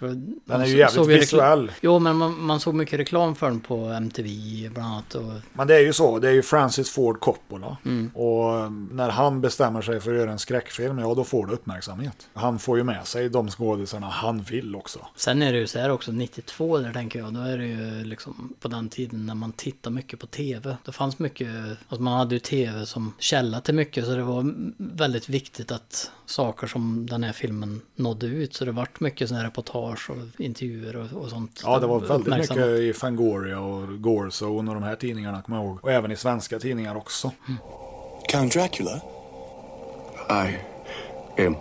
Den är ju jävligt visuell. Jo men man, man såg mycket reklam för den på MTV bland annat. Och, Men det är ju så, det är ju Francis Ford Coppola. Mm. Och när han bestämmer sig för att göra en skräckfilm, ja då får det uppmärksamhet. Han får ju med sig de skådisarna han vill också. Sen är det ju så här också, 92 där tänker jag, då är det ju liksom på den tiden när man tittar mycket på tv. Det fanns mycket, alltså man hade ju tv som källa till mycket så det var väldigt viktigt att saker som den här filmen nådde ut. Så det vart mycket sådana här reportage och intervjuer och, och sånt. Ja, det var väldigt mycket i Fangoria och Gorezone och de här tidningarna kommer jag ihåg. Och även i svenska tidningar också. Count Dracula? I am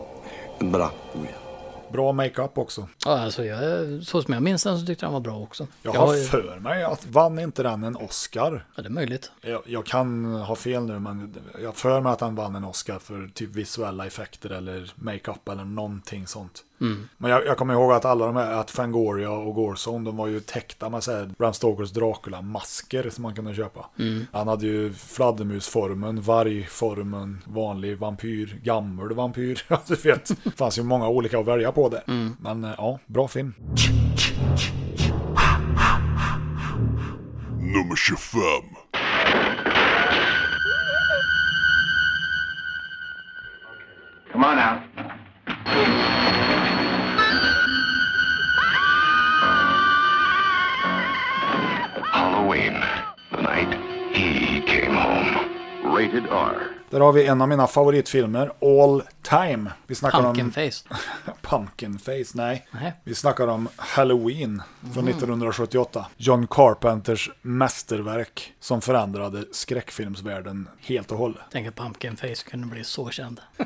Dracula. Bra makeup också. Ja, alltså jag, så som jag minns den så tyckte jag den var bra också. Jag Jag har ju- för mig att vann inte den en Oscar? Ja, det är möjligt. Jag, jag kan ha fel nu, men jag för mig att han vann en Oscar för typ visuella effekter eller makeup eller någonting sånt. Mm. Men jag, jag kommer ihåg att alla de här, att Fangoria och Gorson, de var ju täckta med så här Bram Stokers Dracula-masker som man kunde köpa. Mm. Han hade ju fladdermusformen, vargformen, vanlig vampyr, gammal vampyr. <laughs> Du vet, det fanns ju många olika att välja på det. Mm. Men eh, ja, bra film. Nummer 25. Come on now. Came home. Rated R. Där har vi en av mina favoritfilmer, All Time. Vi snackar Pumpkin om... Face. <laughs> Pumpkin Face, nej. Nej. Vi snackar om Halloween från Mhm. 1978. John Carpenters mästerverk som förändrade skräckfilmsvärlden helt och hållet. Tänk att Pumpkin Face kunde bli så känd. The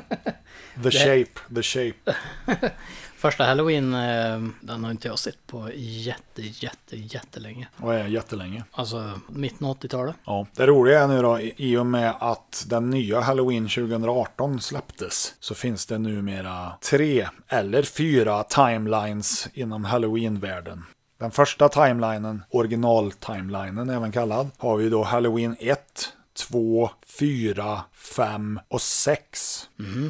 Det- Shape, The Shape. <laughs> Första Halloween, eh, den har inte jag sett på jätte, jätte, jättelänge. Och är jättelänge. Alltså mitten av 80-talet. Ja. Det roliga är nu då, i i och med att den nya Halloween 2018 släpptes, så finns det numera tre eller fyra timelines inom Halloween-världen. Den första timelinen, original-timelinen även kallad, har vi då Halloween 1, 2, 4, 5 och 6.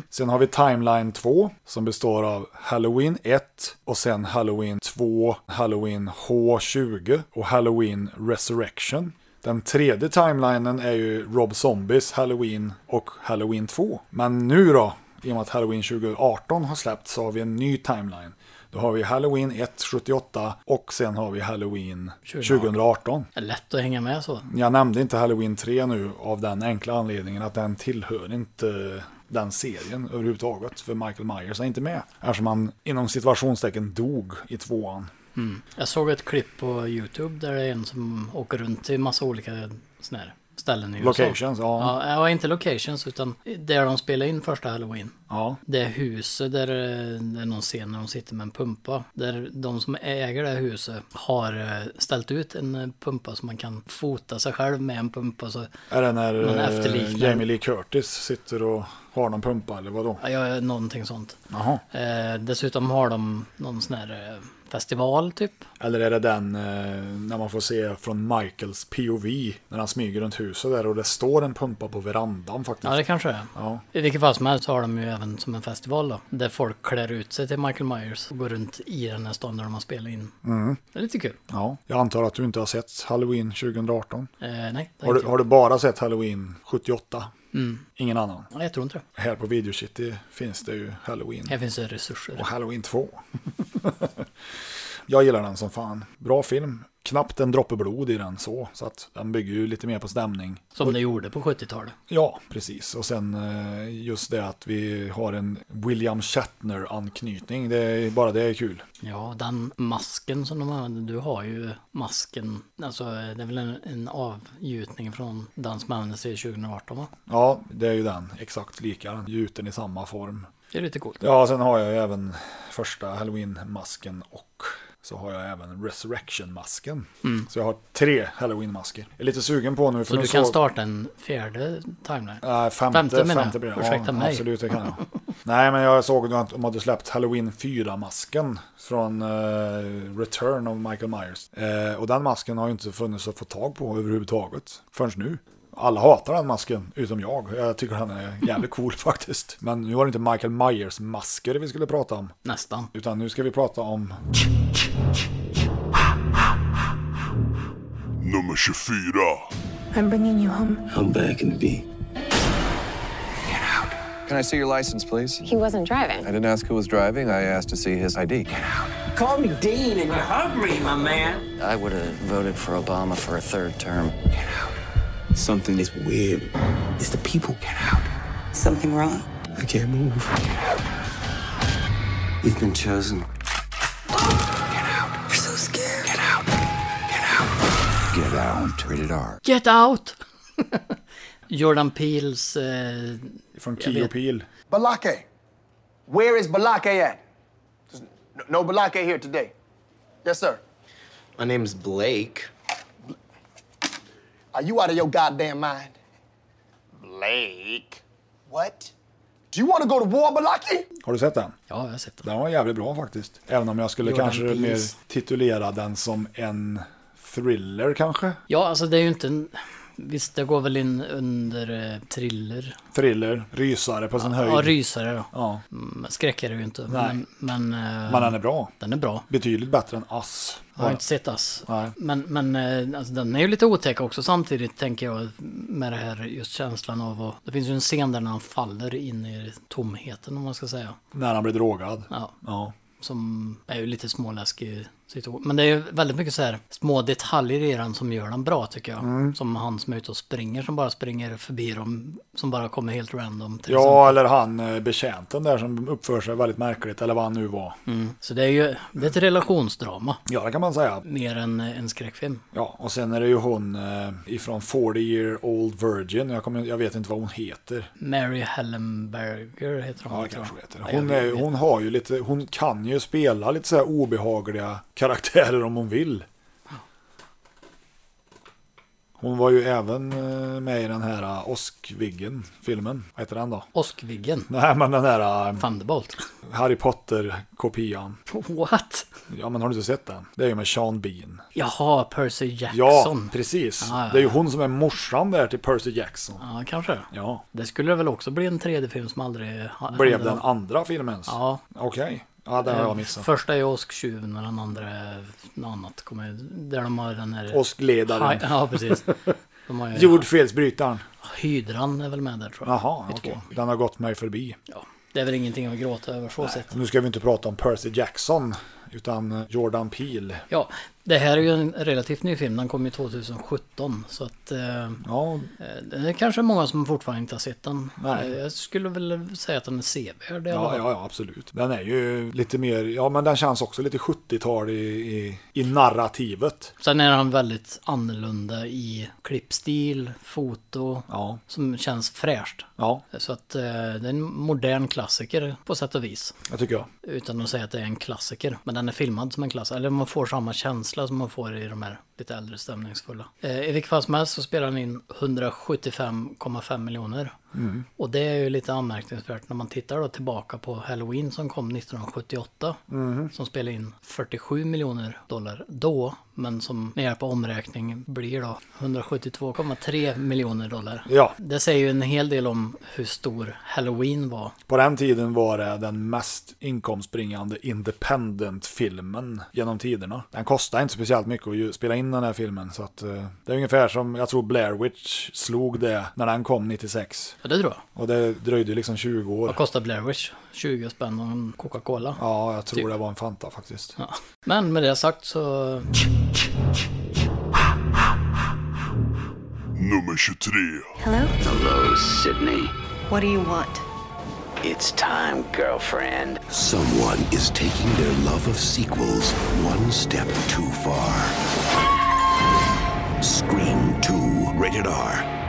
Sen har vi Timeline 2 som består av Halloween 1 och sen Halloween 2, Halloween H20 och Halloween Resurrection. Den tredje timelinen är ju Rob Zombies Halloween och Halloween 2. Men nu då, i och med att Halloween 2018 har släppts så har vi en ny timeline. Då har vi Halloween 1 78 och sen har vi Halloween 2018. Det är lätt att hänga med så. Jag nämnde inte Halloween 3 nu av den enkla anledningen att den tillhör inte den serien överhuvudtaget. För Michael Myers är inte med. Eftersom han inom situationstecken dog i tvåan. Mm. Jag såg ett klipp på YouTube där det är en som åker runt till massa olika såna här ställen i USA. Locations, ja. ja. Ja, inte locations utan där de spelar in första halloween. Ja. Det huset där eh, det är någon scen när de sitter med en pumpa. Där de som äger det huset har eh, ställt ut en eh, pumpa så man kan fota sig själv med en pumpa. Så Är det när eh. Jamie Lee Curtis sitter och har någon pumpa eller vadå? Ja, någonting sånt. Jaha. Eh, dessutom har de någon sån här eh, festival typ. Eller är det den eh, när man får se från Michaels POV när han smyger runt huset där och det står en pumpa på verandan faktiskt. Ja, det kanske är. Ja. I vilket fall som helst har de ju även som en festival då. Där folk klär ut sig till Michael Myers och går runt i den här stan där de har spelat in. Mm. Det är lite kul. Ja, jag antar att du inte har sett Halloween 2018. Eh, nej, det Har du, har du bara sett Halloween 78? Mm. Ingen annan? Nej, jag tror inte det. Här på Video City finns det ju Halloween. Här finns det resurser. Och Halloween 2. <laughs> jag gillar den som fan. Bra film. Knappt en droppe blod i den så. Så att den bygger ju lite mer på stämning. Som det gjorde på 70-talet. Ja, precis. Och sen eh, just det att vi har en William Shatner-anknytning. Det är, bara det är kul. Ja, den masken som de använder. Du har ju masken. Alltså det är väl en, en avgjutning från den som användes i 2018 va? Ja, det är ju den. Exakt lika. Den gjuten i samma form. Det är lite coolt. Ja, sen har jag ju även första Halloween-masken och så har jag även Resurrection-masken. Mm. Så jag har tre Halloween-masker. Jag är lite sugen på nu. För Så du kan starta en fjärde timeline? Nej, femte, femte femte, menar jag. blir det. Ursäkta ja, mig. Absolut, det kan jag. <laughs> Nej, men jag såg att de hade släppt Halloween 4-masken från eh, Return of Michael Myers. Eh, och den masken har ju inte funnits att få tag på överhuvudtaget förrän nu. Alla hatar den masken, utom jag. Jag tycker den är jävligt cool <laughs> faktiskt. Men nu var det inte Michael Myers masker vi skulle prata om. Nästan. Utan nu ska vi prata om Nummer 24. I'm bringing you home. How bad can it be? Can I see your license, please? He wasn't driving. I didn't ask who was driving. I asked to see his ID. Call me Dean and you're hungry, my man. I would have voted for Obama for a third term. Something is weird. It's the people. Get out. Something wrong? I can't move. You've been chosen. Get out. You're so scared. Get out. Get out. Get out. Rated R. Get out! <laughs> Jordan Peels... Eh, från jag Key och Peele. Balake. Where is Balake at? There's no, no Balake here today. Yes, sir. My name's Blake. Are you out of your goddamn mind? Blake. What? Do you want to go to war, Balake? Har du sett den? Ja, jag har sett den. Den var jävligt bra faktiskt. Även om jag skulle Jordan kanske mer Peele. titulera den som en thriller kanske. Ja, alltså det är ju inte en... Visst, det går väl in under eh, thriller. Thriller, rysare på sin höjd. Ja, rysare då. Ja. Mm, skräck är det ju inte. Nej. Men, men, eh, Men den är bra. Den är bra. Betydligt bättre än Ass. Jag har inte sett Ass. Nej. Men, men eh, alltså, den är ju lite otäck också samtidigt tänker jag med det här just känslan av att... Det finns ju en scen där när han faller in i tomheten om man ska säga. När han blir drogad. Ja. Ja. Som är ju lite småläskig situation. Men det är ju väldigt mycket så här små detaljer i den som gör den bra tycker jag. Mm. Som han som är ute och springer som bara springer förbi dem. Som bara kommer helt random. Ja, eller han eh, betjänten där som uppför sig väldigt märkligt. Eller vad han nu var. Mm. Så det är ju det är ett relationsdrama. Ja, det kan man säga. Mer än eh, en skräckfilm. Ja, och sen är det ju hon eh, ifrån 40 year old virgin. Jag, kommer, jag vet inte vad hon heter. Mary Hellenberger heter hon. Ja, kanske heter. Hon, är, hon har ju lite, hon kan ju spela lite så här obehagliga karaktärer om hon vill. Hon var ju även eh, med i den här eh, Oskviggen-filmen. Vad heter den då? Oskviggen? Nej, men den här eh, Thunderbolt. Harry Potter-kopian. What? Ja, men har du inte sett den? Det är ju med Sean Bean. Jaha, Percy Jackson. Ja, precis. Ja, ja, Det är ju hon som är morsan där till Percy Jackson. Ja, kanske. Ja. Det skulle väl också bli en tredje film som aldrig Blev den andra filmens? Ja. Okej. Ja, den har jag missat. Första är Åsktjuven och den andra är något annat. Kommer, där de har den här... Åskledaren. Ja, precis. De har ju... Jordfelsbrytaren. Hydran är väl med där tror jag. Jaha, okej. två. Den har gått mig förbi. Ja, det är väl ingenting att gråta över så sett. Nu ska vi inte prata om Percy Jackson, utan Jordan Peele. Ja, Det här är ju en relativt ny film. Den kom ju 2017. Så att... Eh, Ja, eh, det är kanske många som fortfarande inte har sett den. Nej. Eh, Jag skulle väl säga att den är sevärd ja, ja, ja, absolut. Den är ju lite mer, ja men den känns också lite 70-tal i, i, i narrativet. Sen är han väldigt annorlunda i klippstil, foto, Ja. som känns fräscht. Ja, Så att eh, det är en modern klassiker på sätt och vis. det tycker jag. Utan att säga att det är en klassiker. Men den är filmad som en klassiker. Eller man får samma känsla som man får i de här lite äldre stämningsfulla. Eh, I vilket fall som helst så spelar han in 175,5 miljoner. Mm. Och det är ju lite anmärkningsvärt när man tittar då tillbaka på Halloween som kom 1978. Mhm. Som spelade in 47 miljoner dollar då. Men som med hjälp av omräkning blir då 172,3 miljoner dollar. Ja. Det säger ju en hel del om hur stor Halloween var. På den tiden var det den mest inkomstbringande independent-filmen genom tiderna. Den kostade inte speciellt mycket att spela in den här filmen. Så att, eh, det är ungefär som, jag tror Blair Witch slog det när den kom 96. Ja, det tror jag. Och det dröjde liksom 20 år. Vad kostar Blair Witch? 20 spänn och en Coca-Cola. Ja, jag tror Typ. det var en Fanta faktiskt. Ja. Men med det sagt så... Nummer 23. Hello? Hello, Sydney. What do you want? It's time, girlfriend. Someone is taking their love of sequels one step too far. Scream 2, rated R.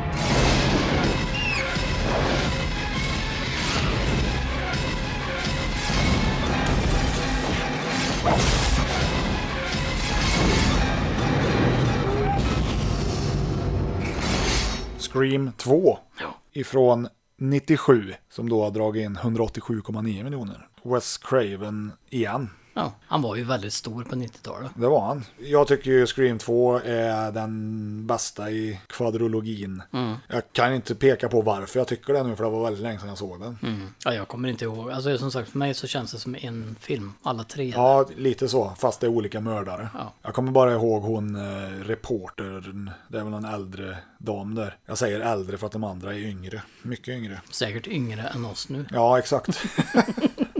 Scream 2. Ifrån 97. Som då har dragit in 187,9 miljoner. Wes Craven igen. Ja, han var ju väldigt stor på 90-talet. Det var han. Jag tycker ju Scream 2 är den bästa i kvadrologin. Mm. Jag kan inte peka på varför jag tycker det nu, för det var väldigt länge sedan jag såg den. Mm. Ja, jag kommer inte ihåg. Alltså som sagt, för mig så känns det som en film. Alla tre. Ja, lite så, fast det är olika mördare. Ja. Jag kommer bara ihåg hon eh, reportern, det är väl en äldre dam där. Jag säger äldre för att de andra är yngre, mycket yngre. Säkert yngre än oss nu. Ja, exakt. <laughs> <laughs>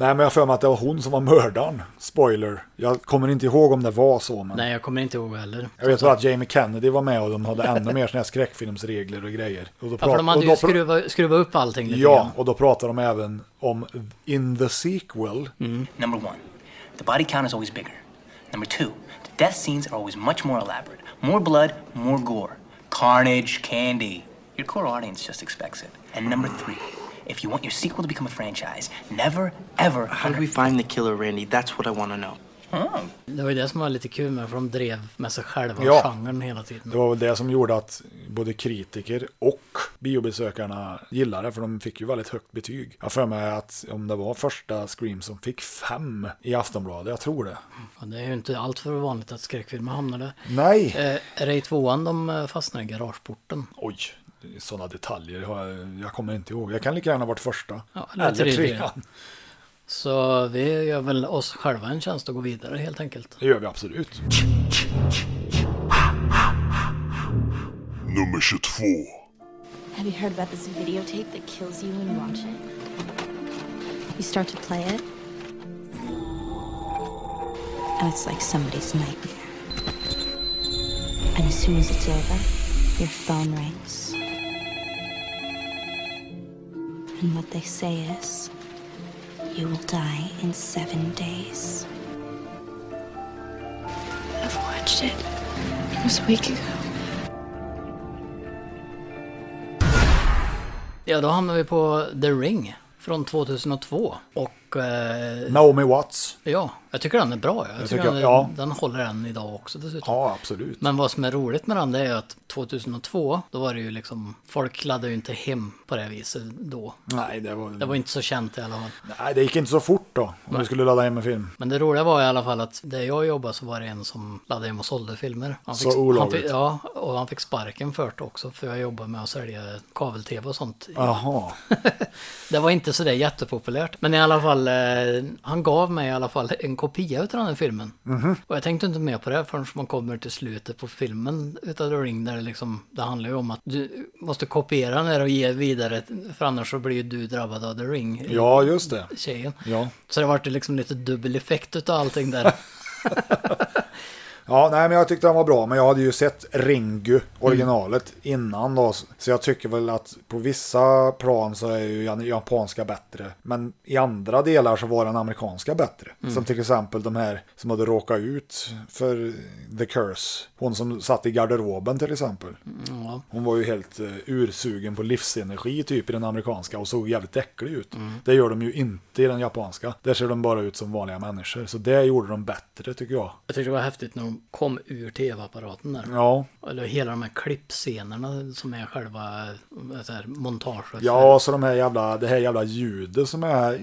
Nej, men jag för mig att det var hon som var mördaren. Spoiler. Jag kommer inte ihåg om det var så, men... Nej, jag kommer inte ihåg heller. Jag vet bara att Jamie Kennedy var med och de hade ännu mer såna här skräckfilmsregler och grejer. Och då Ja, för de hade och ju då skruvat, skruvat upp allting lite Ja, grann. och då pratar de även om in the sequel. Number one, the body count is always bigger. Number two, the death scenes are always much more elaborate. More blood, more gore. Carnage, candy. Your core audience just expects it. And number three, if you want your sequel to become a franchise, never, ever. How do we find the killer, Randy? That's what I want to know. Det var ju det som var lite kul med, för de drev med sig själva Ja. genren hela tiden. Det var väl det som gjorde att både kritiker och biobesökarna gillade det, för de fick ju väldigt högt betyg. Jag för mig att om det var första Scream som fick fem i Aftonbladet, jag tror det. Ja, det är ju inte allt för vanligt att skräckfilmer hamnar där. Nej. Eh, är det i tvåan de eh, fastnar i garageporten? Oj, sådana detaljer jag, jag kommer inte ihåg. Jag kan lika gärna ha varit första. Ja, eller eller tredje. trean. Så vi gör väl oss själva en tjänst att gå vidare helt enkelt. Det gör vi absolut. Nummer 22. Have you heard about this videotape that kills you when you watch it? You start to play it, and it's like somebody's nightmare. And as soon as it's over, your phone rings. And what they say is, you will die in seven days. I've watched it. It was a week ago. Ja, då hamnar vi på The Ring från 2002. Och... Eh, Naomi Watts. Ja, jag tycker den är bra. Jag Jag tycker den, ja. den håller än idag också dessutom. Ja, absolut. Men vad som är roligt med den det är att 2002, då var det ju liksom, folk laddade ju inte hem på det viset då. Nej, det var... Det var inte så känt i alla fall. Nej, det gick inte så fort då. Om Nej. du skulle ladda hem en film. Men det roliga var i alla fall att där jag jobbade så var det en som laddade hem och sålde filmer. Han Så fick, olagligt. Fick, ja, och han fick sparken för det också. För jag jobbade med att sälja kabel-tv och sånt. Jaha. <laughs> Det var inte sådär jättepopulärt. Men i alla fall, eh, han gav mig i alla fall en kopia av den här filmen. Mhm. Och jag tänkte inte mer på det förrän man kommer till slutet på filmen utav The Ring. Där det liksom, det handlar ju om att du måste kopiera den här och ge vidare. För annars så blir ju du drabbad av The Ring. Ja, just det. Tjejen. Ja. Så det vart liksom lite dubbel effekt utav allting där. <laughs> Ja, nej men jag tyckte den var bra. Men jag hade ju sett Ringu, originalet, innan då. Så jag tycker väl att på vissa plan så är ju japanska bättre. Men i andra delar så var den amerikanska bättre. Mm. Som till exempel de här som hade råkat ut för The Curse. Hon som satt i garderoben till exempel. Ja. Hon var ju helt uh, ursugen på livsenergi typ i den amerikanska och såg jävligt äcklig ut. Mm. Det gör de ju inte i den japanska. Där ser de bara ut som vanliga människor. Så det gjorde de bättre tycker jag. Jag tyckte det var häftigt när kom ur tv-apparaten där. Ja. Eller hela de här klippscenerna som är själva så här, montaget. Ja, så de här jävla, det här jävla ljudet som är...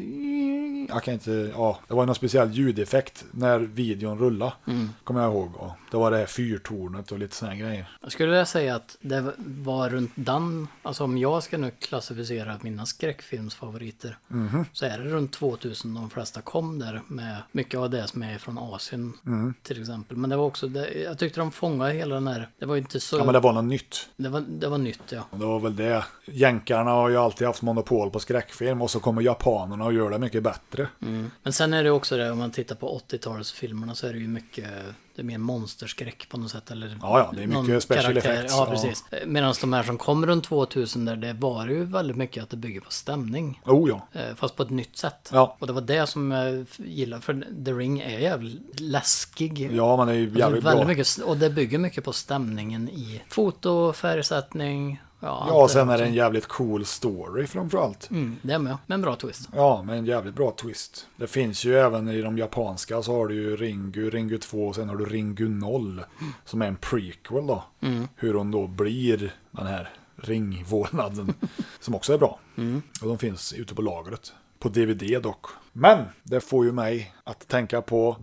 Jag kan inte, ja, det var någon speciell ljudeffekt när videon rullade. Mm. Kommer jag ihåg. Och det var det här fyrtornet och lite sådana grejer. Jag skulle vilja säga att det var runt den, alltså om jag ska nu klassificera mina skräckfilmsfavoriter, Mhm. så är det runt 2000 de flesta kom där med mycket av det som är från Asien Mm. till exempel. Men det var också, det, jag tyckte de fångade hela den här, det var ju inte så... Ja, men det var något nytt. Det var, det var nytt ja. Det var väl det. Jänkarna har ju alltid haft monopol på skräckfilm och så kommer japanerna och gör det mycket bättre. Mm. Men sen är det också det, om man tittar på 80-talsfilmerna så är det ju mycket, det är mer monsterskräck på något sätt. Eller Ja, ja, det är mycket special karaktär. effects, Ja, ja. precis. Medan de här som kom runt 2000 där, det var ju väldigt mycket att det bygger på stämning. Oh ja. Eh, Fast på ett nytt sätt. Ja. Och det var det som jag gillar, för The Ring är jävligt läskig. Ja, det är ju Alltså, jävligt väldigt bra. Mycket, och det bygger mycket på stämningen i foto, färgsättning. Ja, Ja, sen är det en jävligt cool story framförallt. Mm, det är med, med en bra twist. Ja, med en jävligt bra twist. Det finns ju även i de japanska så har du ju Ringu, Ringu 2 och sen har du Ringu 0. Som är en prequel då. Mm. Hur hon då blir den här ringvålnaden. <laughs> som också är bra. Mm. Och de finns ute på lagret. På DVD dock. Men det får ju mig att tänka på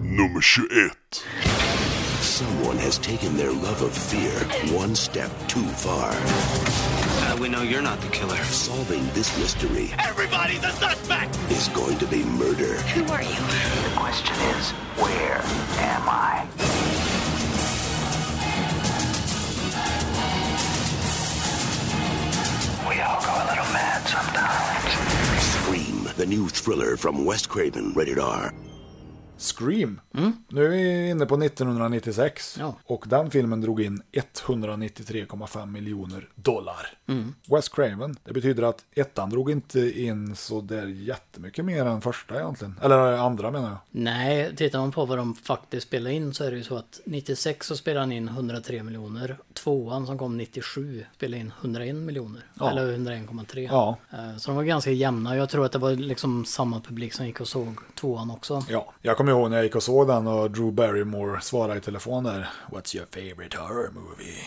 Nummer 21. Someone has taken their love of fear one step too far. Uh, we know you're not the killer. Solving this mystery Everybody's a suspect! is going to be murder. Who are you? The question is, where am I? We all go a little mad sometimes. Scream, the new thriller from Wes Craven, rated R. Scream. Nu är vi inne på 1996. Ja. Och den filmen drog in 193,5 miljoner dollar. Mm. Wes Craven. Det betyder att ettan drog inte in så där jättemycket mer än första egentligen. Eller andra menar jag. Nej, tittar man på vad de faktiskt spelade in så är det ju så att 96 så spelade han in 103 miljoner. Tvåan som kom 97 spelade in 101 miljoner. Ja. Eller 101,3. Ja. Eh, Så de var ganska jämna. Jag tror att det var liksom samma publik som gick och såg tvåan också. Ja, jag kommer ihåg när jag gick och såg den och Drew Barrymore svarade i telefon där. What's your favorite horror movie?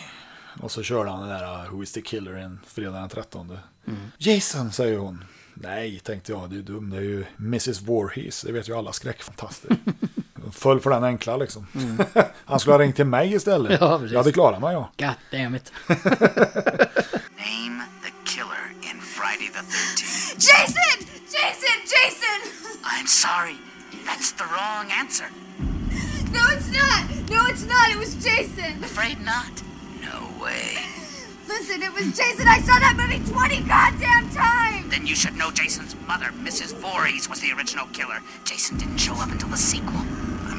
Och så körde han den där Who is the killer in fredag den 13. Mm. Jason, säger hon. Nej, tänkte jag, det är dum. Det är ju Mrs. Voorhees. Det vet ju alla skräckfantaster. <laughs> Föll för den enkla liksom. <laughs> Han skulle ha ringt till mig istället. <laughs> Ja, precis. jag hade klarat mig ja. God damn it. Name the killer in Friday the 13th. Jason! Jason! Jason! I'm sorry. That's the wrong answer. No, it's not! No, it's not! It was Jason! Afraid not. No way. Listen, it was Jason! I saw that movie 20 goddamn times! Then you should know Jason's mother, Mrs. Voorhees, was the original killer. Jason didn't show up until the sequel.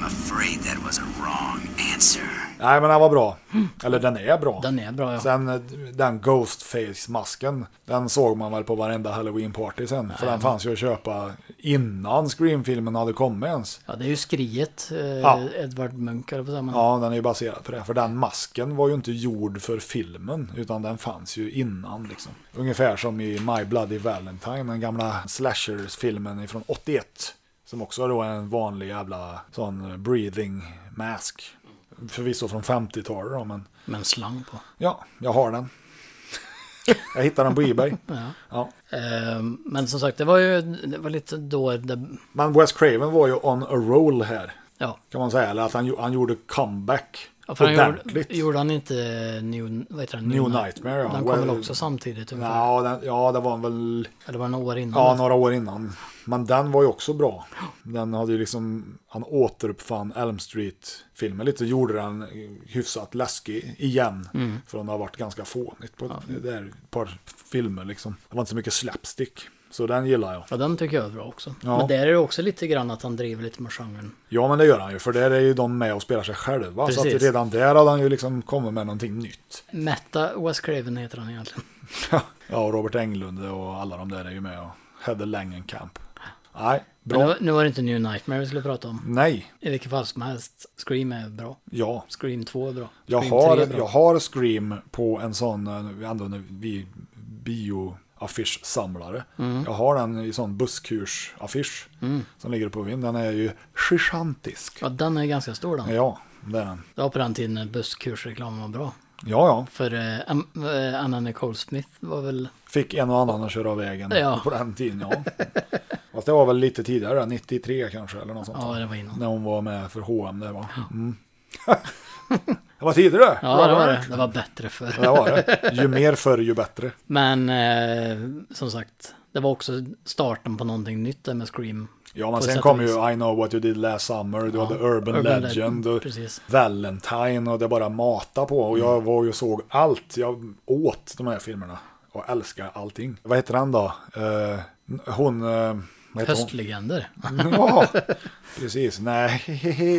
I'm afraid that was a wrong answer. Nej, men den var bra. Eller den är bra. Den är bra ja. Sen eh, den Ghostface-masken, den såg man väl på varenda Halloween-party sen. För den fanns ju att köpa innan Scream-filmen hade kommit ens. Ja, det är ju skriet. Eh, Ja. Edvard Munch eller vad säger man? Ja, den är ju baserad på det. För den masken var ju inte gjord för filmen, utan den fanns ju innan liksom. Ungefär som i My Bloody Valentine, den gamla slashers-filmen från 81. Som också då är en vanlig jävla sån breathing mask. Förvisso från 50-talet då, men Med en slang på. ja, jag har den. Jag hittade den på Ebay. <laughs> Ja. Ja. Eh, Men som sagt, det var ju det var lite då det... Men Wes Craven var ju on a roll här. Ja. Kan man säga. Eller att han, han gjorde comeback. Ja, för han gjorde, gjorde han inte New, vad heter den? New Nightmare, ja. Den kom väl också samtidigt ungefär? Ja, den, ja, det var väl... Eller var det några år innan? Ja, några år innan. Men den var ju också bra. Den hade ju liksom, han återuppfann Elm Street-filmen lite. Gjorde den hyfsat läskig igen. Mm. För den har varit ganska fånigt på ett, är ett par filmer liksom. Det var inte så mycket slapstick. Så den gillar jag. Ja, den tycker jag är bra också. Ja. Men där är det också lite grann att han driver lite med genren. Ja men det gör han ju, för där är ju de med och spelar sig själva. Så Precis. att redan där hade han ju liksom kommit med någonting nytt. Meta Wes Craven heter han egentligen. <laughs> Ja, och Robert Englund och alla de där är ju med och Heather Langenkamp. Nej, Men nu, bra. nu var det inte New Nightmare vi skulle prata om. Nej, I vilket fall som helst. Scream är bra. ja. Scream 2 är bra. Jag Scream har, 3 är bra. jag har Scream på en sån, eh, ändå när vi bioaffischsamlare. Mm. Jag har den i sån busskursaffisch Mm. som ligger på vinden. Den är ju gigantisk. Ja, den är ganska stor den. Ja, det är den. Det var på den tiden när busskursreklamen var bra. Ja, ja. För eh, eh, Anna Nicole Smith var väl... Fick en och annan att köra av vägen Ja. på den tiden, ja. <laughs> Fast det var väl lite tidigare, 93 kanske eller något sånt. Ja, det var innan. När hon var med för H&M där va. Mm. <laughs> <laughs> det var tidigare. Ja, det var det. Det var bättre för. Det var det. Ju mer förr ju bättre. Men eh, som sagt, det var också starten på någonting nytt där med Scream. Ja, men sen kom ju I know what you did last summer, du Ja, hade Urban, Urban Legend, Legend, och precis. Valentine och det bara mata på. Och Mm. jag var ju och såg allt. Jag åt de här filmerna och älskar allting. Vad heter den då? Eh, hon... Uh, Höstlegender. <laughs> Ja, precis. Nej,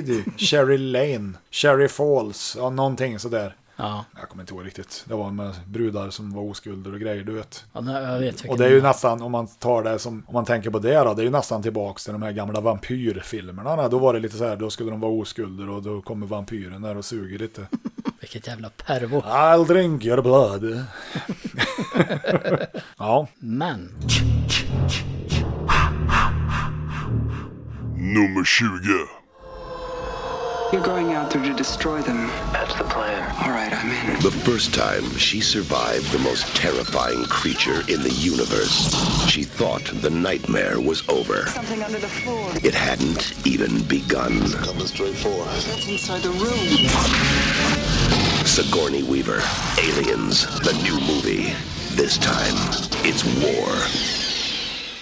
du. Cherry Lane, Cherry Falls, ja någonting sådär. Ja. Jag kommer inte ihåg riktigt. Det var med brudar som var oskulder och grejer, du vet. Ja, nej, jag vet Och det är ju nästan, om man tar det som, om man tänker på det då, det är ju nästan tillbaks till de här gamla vampyrfilmerna. Då var det lite så här, då skulle de vara oskulder och då kommer vampyren där och suger lite. <laughs> Vilket jävla pervo. I'll drink your blood. <laughs> ja. Men. Nummer 20. You're going out there to destroy them. That's the plan. All right, I'm in. The first time she survived the most terrifying creature in the universe, she thought the nightmare was over. Something under the floor. It hadn't even begun. Coming straight for us. That's inside the room. Sigourney Weaver, Aliens, the new movie. This time, it's war.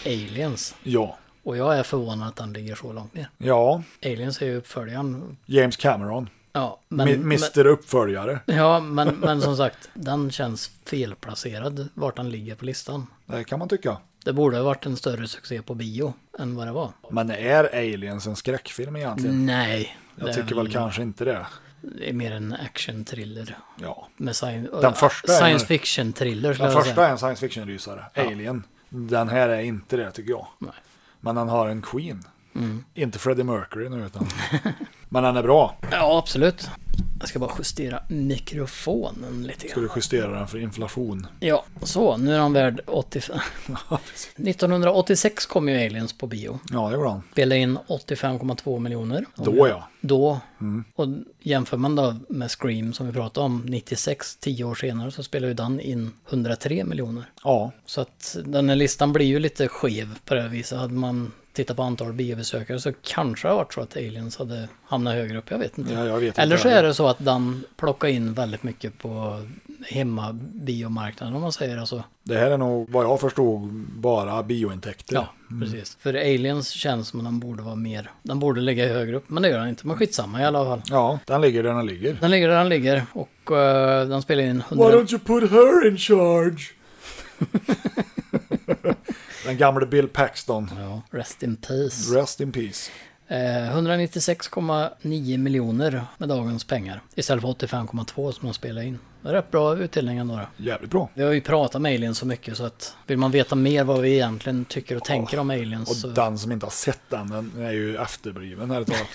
Aliens. Ja. Och jag är förvånad att den ligger så långt ner. Ja, Aliens är ju uppföljaren. James Cameron. Ja, men... Mr Uppföljare. Ja, men, men som sagt, den känns felplacerad vart den ligger på listan. Det kan man tycka. Det borde ha varit en större succé på bio än vad det var. Men är Aliens en skräckfilm egentligen? Nej. Jag tycker väl kanske inte det. Det är mer en action-thriller. Ja. Med sci- Den första science fiction-thriller Den första är en science fiction-rysare. Ja. Alien. Den här är inte det tycker jag. Nej. Men den har en Queen. Mm. Inte Freddie Mercury nu utan. <laughs> Men den är bra. Ja, absolut. Jag ska bara justera mikrofonen lite Ska grann. du justera den för inflation? Ja, så nu är han värd 85. 1986 <laughs> kom ju Aliens på bio. Ja, det gjorde han. Spelade in 85,2 miljoner. Då ja. Då. Mm. Och jämför man då med Scream som vi pratade om 96, 10 år senare, så spelar ju den in 103 miljoner. Ja. Så att den här listan blir ju lite skev på det här viset. Hade man tittat på antal biobesökare så kanske det har varit så att Aliens hade hamnat högre upp, jag vet inte. Ja, jag vet Eller så är det så att den plockar in väldigt mycket på hemmabiomarknaden om man säger alltså. Det här är nog vad jag förstod bara biointäkter. Ja, precis. För Aliens känns som att den borde vara mer, den borde ligga högre upp, men det gör den inte. Men skitsamma i alla fall. Ja, den ligger där den ligger. Den ligger där den ligger och eh, den spelar in 100... Why don't you put her in charge? <laughs> den gamle Bill Paxton. Ja, rest in peace. Rest in peace. Eh, 196,9 miljoner med dagens pengar. Istället för 85,2 som de spelade in. Det är rätt bra utdelning ändå. då. Jävligt bra. Vi har ju pratat med aliens så mycket så att vill man veta mer vad vi egentligen tycker och tänker om aliens Och så... den som inte har sett den, den är ju efterbliven <laughs> här ett tag.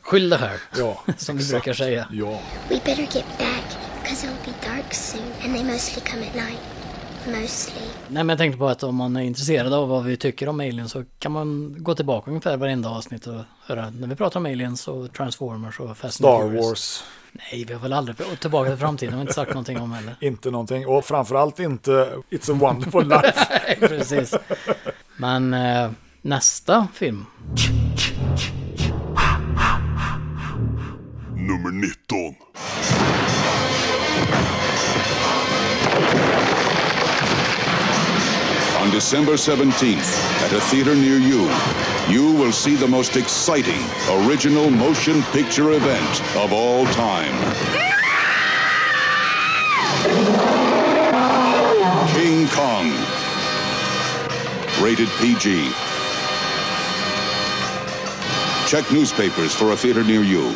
Skyll dig själv. Ja, Som vi brukar säga. Ja. We better get back, because it'll be dark soon, and they mostly come at night. Mostly. Nej men jag tänkte på att om man är intresserad av vad vi tycker om aliens så kan man gå tillbaka ungefär varenda avsnitt och höra när vi pratar om aliens och Transformers och Fast Star Furious. Wars. Nej, vi har väl aldrig... Och tillbaka till framtiden har vi inte sagt någonting om heller. <laughs> Inte någonting. Och framförallt inte It's a wonderful life. <laughs> Nej, precis. Men eh, nästa film. Nummer 19. On December 17th, at a theater near you, you will see the most exciting original motion picture event of all time. King Kong, rated PG. Check newspapers for a theater near you.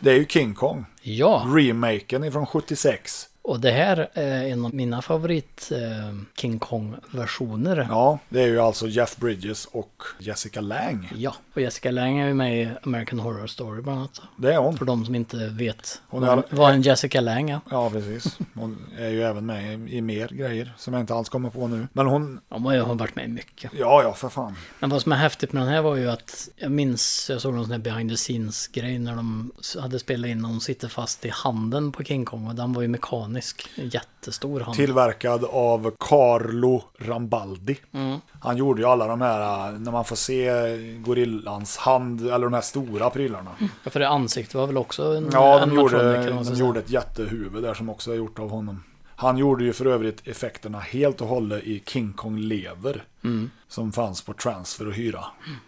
Det är ju King Kong. Ja. Remaken ifrån 76. Och det här är en av mina favorit eh, King Kong-versioner. Ja, det är ju alltså Jeff Bridges och Jessica Lange. Ja, och Jessica Lange är ju med i American Horror Story bland annat. Det är hon. För de som inte vet Hon är- vad, en Jessica Lange är. Ja, precis. Hon är ju även med i, mer grejer som jag inte alls kommer på nu. Men hon... Ja, hon har varit med i mycket. Ja, ja, för fan. Men vad som är häftigt med den här var ju att jag minns, jag såg någon sån här behind the scenes grej när de hade spelat in och hon sitter fast i handen på King Kong och den var ju mekanisk. En jättestor hand. Tillverkad av Carlo Rambaldi. Mm. Han gjorde ju alla de här, när man får se gorillans hand, eller de här stora prylarna. Ja, för det ansiktet var väl också en Ja, de, animatronic, gjorde, de gjorde ett jättehuvud där som också är gjort av honom. Han gjorde ju för övrigt effekterna helt och hållet i King Kong Lever. Mm. Som fanns på transfer att hyra.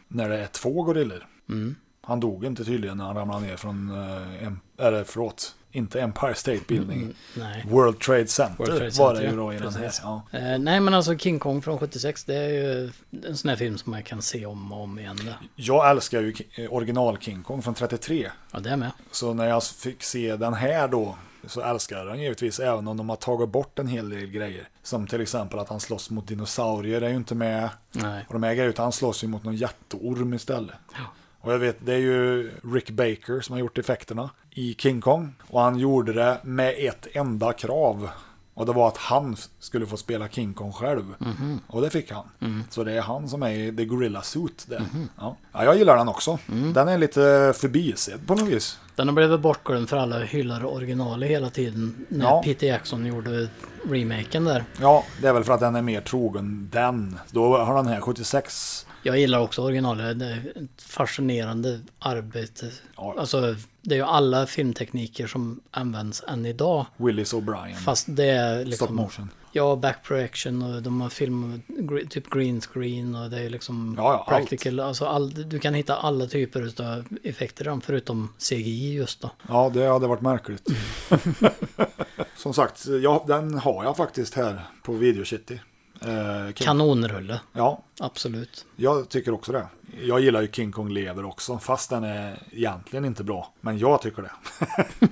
När det är två gorillor. Mm. Han dog inte tydligen när han ramlade ner från, eh, em, eller förlåt, inte Empire State Building. Mm. World Trade Center World Trade var det Center, ju då i ja, den här. precis. Ja. Eh, nej men alltså King Kong från 76 det är ju en sån här film som man kan se om och om igen. Det. Jag älskar ju eh, original King Kong från 33. Ja det är med. Så när jag fick se den här då så älskar jag den givetvis även om de har tagit bort en hel del grejer. Som till exempel att han slåss mot dinosaurier är ju inte med. Nej. Och de här grejerna han slåss ju mot någon jätteorm istället. Och jag vet, det är ju Rick Baker som har gjort effekterna i King Kong. Och han gjorde det med ett enda krav. Och det var att han skulle få spela King Kong själv. Mhm. Och det fick han. Mm. Så det är han som är i The Gorilla Suit där. Ja. ja, jag gillar den också. Den är lite förbisedd på något vis. Den har blivit bortglömd för alla hyllar original hela tiden. När Ja. Peter Jackson gjorde remaken där. Ja, det är väl för att den är mer trogen den. Då har den här 76. Jag gillar också originalet. Det är ett fascinerande arbete. Alltså, det är ju alla filmtekniker som används än idag. Willis O'Brien. Fast det är liksom... Stop motion. Ja, back projection och de har film, typ green screen och det är liksom Ja, ja, allt. practical. Alltså all, du kan hitta alla typer av effekter i dem förutom CGI just då. Ja, det hade varit märkligt. <laughs> Som sagt, ja, den har jag faktiskt här på Video City. Eh, Kanonrulle. Ja, Absolut. jag tycker också det. Jag gillar ju King Kong Lever också, fast den är egentligen inte bra. Men jag tycker det. <laughs>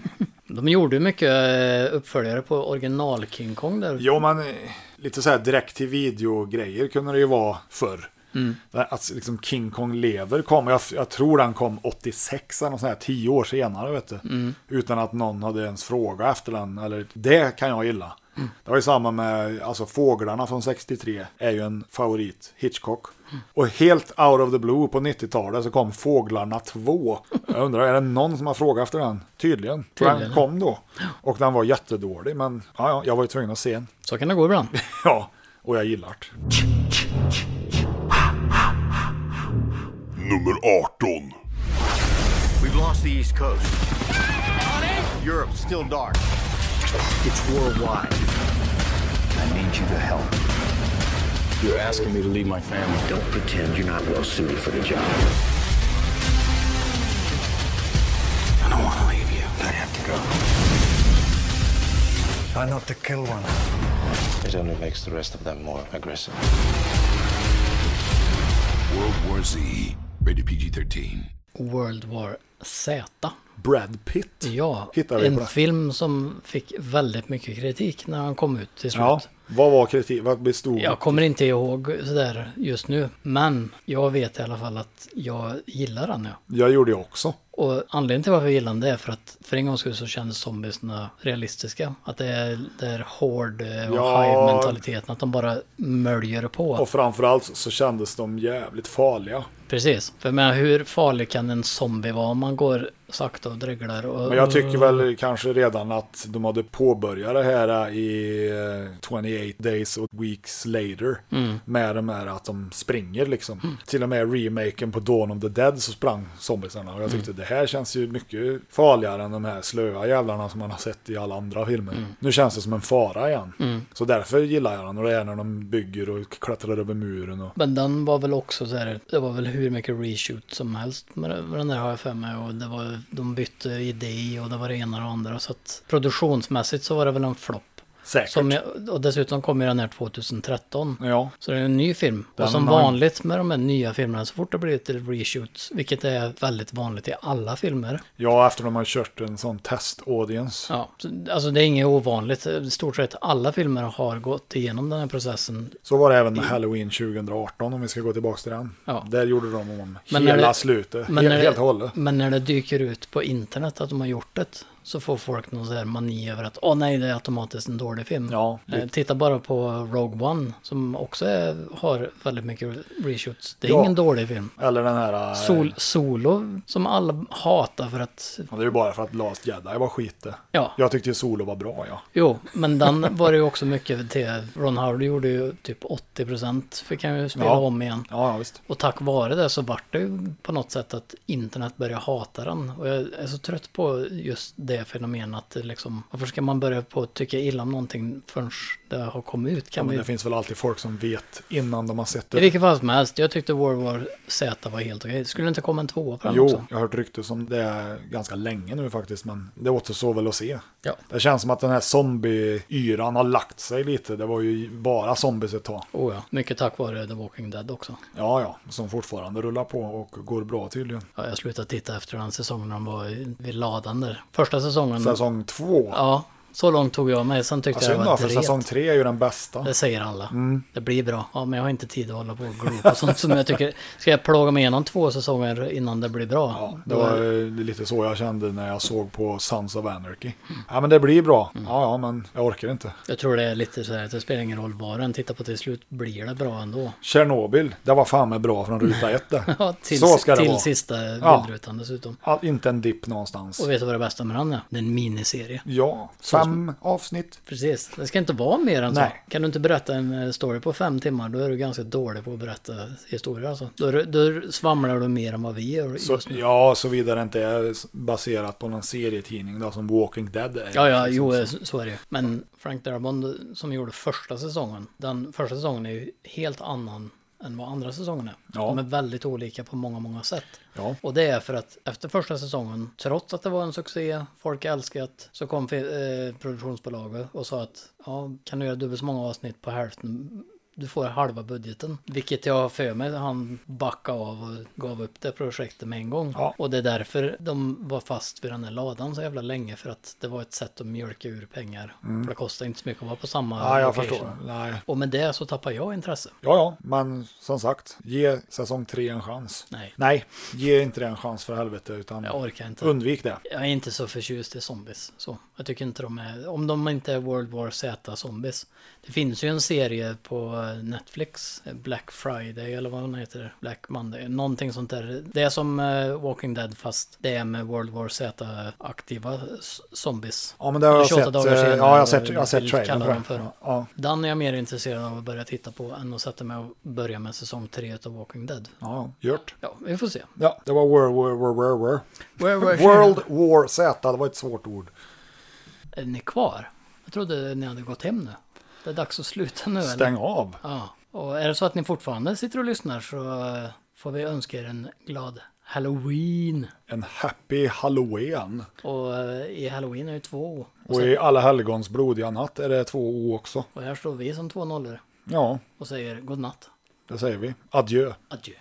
<laughs> De gjorde ju mycket eh, uppföljare på original King Kong där. Jo, men eh, lite så här direkt till video-grejer kunde det ju vara förr. Mm. Att liksom King Kong lever kom, jag, jag tror den kom 86 eller sånt här, 10 år senare vet du. Mm. Utan att någon hade ens frågat efter den. Eller, det kan jag gilla. Mm. Det var ju samma med, alltså Fåglarna från 63 är ju en favorit, Hitchcock. Mm. Och helt out of the blue på 90-talet så kom Fåglarna 2. Jag undrar, är det någon som har frågat efter den? Tydligen. För den Tydligen. kom då. Och den var jättedålig, men ja, ja, jag var ju tvungen att se den. Så kan det gå ibland. <laughs> ja, och jag gillar det. Nummer 18. We've lost the East Coast. Europe's still dark. It's worldwide. I need you to help. You're asking me to leave my family. Don't pretend you're not well suited for the job. I don't want to leave you. I have to go. Try not to kill one. It only makes the rest of them more aggressive. World War Z. Rated PG-13. World War Z. Brad Pitt. Ja, Hittar vi på en det. film som fick väldigt mycket kritik när han kom ut till slut. Ja, vad var kritik? Vad bestod? Jag kommer inte ihåg sådär just nu. Men jag vet i alla fall att jag gillar den. Ja. Jag gjorde det också. Och anledningen till varför jag gillar den det är för att för en gångs skull så kändes zombiesna realistiska. Att det är, det är hård eh, och Ja. hive-mentaliteten. Att de bara möljer på. Och framförallt så kändes de jävligt farliga. Precis. För jag menar, hur farlig kan en zombie vara om man går sakta och dreglar? Och, Men jag tycker väl kanske redan att de hade påbörjat det här i eh, 28 days och weeks later. Mm. Med de här att de springer liksom. Till och med remaken på Dawn of the Dead så sprang zombiesarna. Och jag tyckte Mm. det här känns ju mycket farligare än de här slöa jävlarna som man har sett i alla andra filmer. Mm. Nu känns det som en fara igen. Mm. Så därför gillar jag den. Och det är när de bygger och klättrar över muren. Och... Men den var väl också så här, det var väl hur mycket reshoot som helst med den där har jag för mig. Och det var, de bytte idé och det var det ena och det andra. Så att produktionsmässigt så var det väl en flopp. Säkert. Som jag, och dessutom kommer den här 2013. Ja. Så det är en ny film. Den och som har- vanligt med de här nya filmerna, så fort det blir ett reshoot, vilket är väldigt vanligt i alla filmer. Ja, efter de har kört en sån test-audience. Ja, så, alltså det är inget ovanligt. I stort sett alla filmer har gått igenom den här processen. Så var det även med Halloween 2018 om vi ska gå tillbaka till den. Ja. Där gjorde de om Men hela det- slutet. Men helt, och hållet. men när det dyker ut på internet att de har gjort det så får folk någon sån här mani över att åh nej, det är automatiskt en dålig film. Ja, Eh, det- Titta bara på Rogue One som också är, har väldigt mycket reshoots. Det är Ja. ingen dålig film. Eller den här... eh, Sol, Solo som alla hatar för att... Det är ju bara för att Last Jedi var skit det. Ja. Jag tyckte ju Solo var bra, ja. Jo, men den var det ju också mycket till. Ron Howard gjorde ju typ 80% fick han ju spela Ja. om igen. Ja, ja, visst. Och tack vare det så vart det ju på något sätt att internet började hata den. Och jag är så trött på just det fenomenet att det liksom, varför ska man börja på att tycka illa om någonting förrän det har kommit ut? ja Kan men vi... det finns väl alltid folk som vet innan de har sett I det. vilket fall som helst, jag tyckte World War Z var helt okej. Skulle det inte komma en tvåa på den Jo, också? jag har hört ryktes om det ganska länge nu faktiskt, men det återstår väl att se. Ja. Det känns som att den här zombie-yran har lagt sig lite. Det var ju bara zombies ett tag. Oh ja, mycket tack vare The Walking Dead också. Ja, ja, som fortfarande rullar på och går bra tydligen. Ja, jag slutade titta efter den säsongen de var i- vid ladan där. Första säsongen. Säsong två. Ja, så långt tog jag mig. Sen tyckte Ja, jag synd det var för säsong tre är ju den bästa. Det säger alla. Mm. Det blir bra. Ja, men jag har inte tid att hålla på och glo på sånt som jag tycker. Ska jag plåga mig igenom två säsonger innan det blir bra? Ja, Det var eh, lite så jag kände när jag såg på Sons of Anarchy. Ja, men det blir bra. Mm. Ja, ja, men jag orkar inte. Jag tror det är lite så här att det spelar ingen roll vad den tittar på till slut blir det bra ändå. Tjernobyl, det var fan med bra från ruta ett. <laughs> Ja, till, så ska det till vara. sista Ja. bildrutan dessutom. Ja, inte en dipp någonstans. Och vet du vad det bästa med den är? Det är en miniserie. Ja, Så- fem avsnitt. Precis, det ska inte vara mer än Nej. så. Kan du inte berätta en eh, story på fem timmar, då är du ganska dålig på att berätta historier alltså. Då, då svamlar du mer än vad vi gör Så, just nu. ja, såvida det inte är baserat på någon serietidning då, som Walking Dead är. Ja, ja, liksom. jo, eh, så är det ju. Men Frank Darabont som gjorde första säsongen, den första säsongen är ju helt annan än vad andra säsongen är. Ja. De är väldigt olika på många, många sätt. Ja. Och det är för att efter första säsongen, trots att det var en succé, folk älskat, så kom eh, produktionsbolaget och sa att ja, kan du göra dubbelt så många avsnitt på hälften du får halva budgeten. Vilket jag har för mig, han backade av och gav upp det projektet med en gång. Ja. Och det är därför de var fast vid den här ladan så jävla länge. För att det var ett sätt att mjölka ur pengar. Mm. För det kostar inte så mycket att vara på samma Ja, jag location. förstår. Nej. Och med det så tappar jag intresse. Ja, ja, men som sagt, ge säsong tre en chans. Nej. Nej, ge inte det en chans för helvete, utan Jag orkar inte. undvik det. Jag är inte så förtjust i zombies. Så. Jag tycker inte de är, om de inte är World War Z zombies. Det finns ju en serie på Netflix, Black Friday eller vad den heter, Black Monday, någonting sånt där. Det är som eh, Walking Dead fast det är med World War Z-aktiva zombies. Ja, men det har jag 28 sett, eh, senare, ja, jag har sett- jag har sett trailern för dem det. för. Ja. Den är jag mer intresserad av att börja titta på än att sätta mig och börja med säsong 3 av Walking Dead. Ja, gjort. Ja, vi får se. Ja, det var World War, War, War, War. World War Z, det var ett svårt ord. Är ni kvar? Jag trodde ni hade gått hem nu. Det är dags att sluta nu. Stäng eller? av. Ja. Och är det så att ni fortfarande sitter och lyssnar så eh, får vi önska er en glad Halloween. En happy halloween. Och eh, i Halloween är det två O. Och, Och sen, i alla helgons blodiga natt är det två O också. och här står vi som två nollor Ja, och säger god natt. det säger vi. Adjö. Adjö.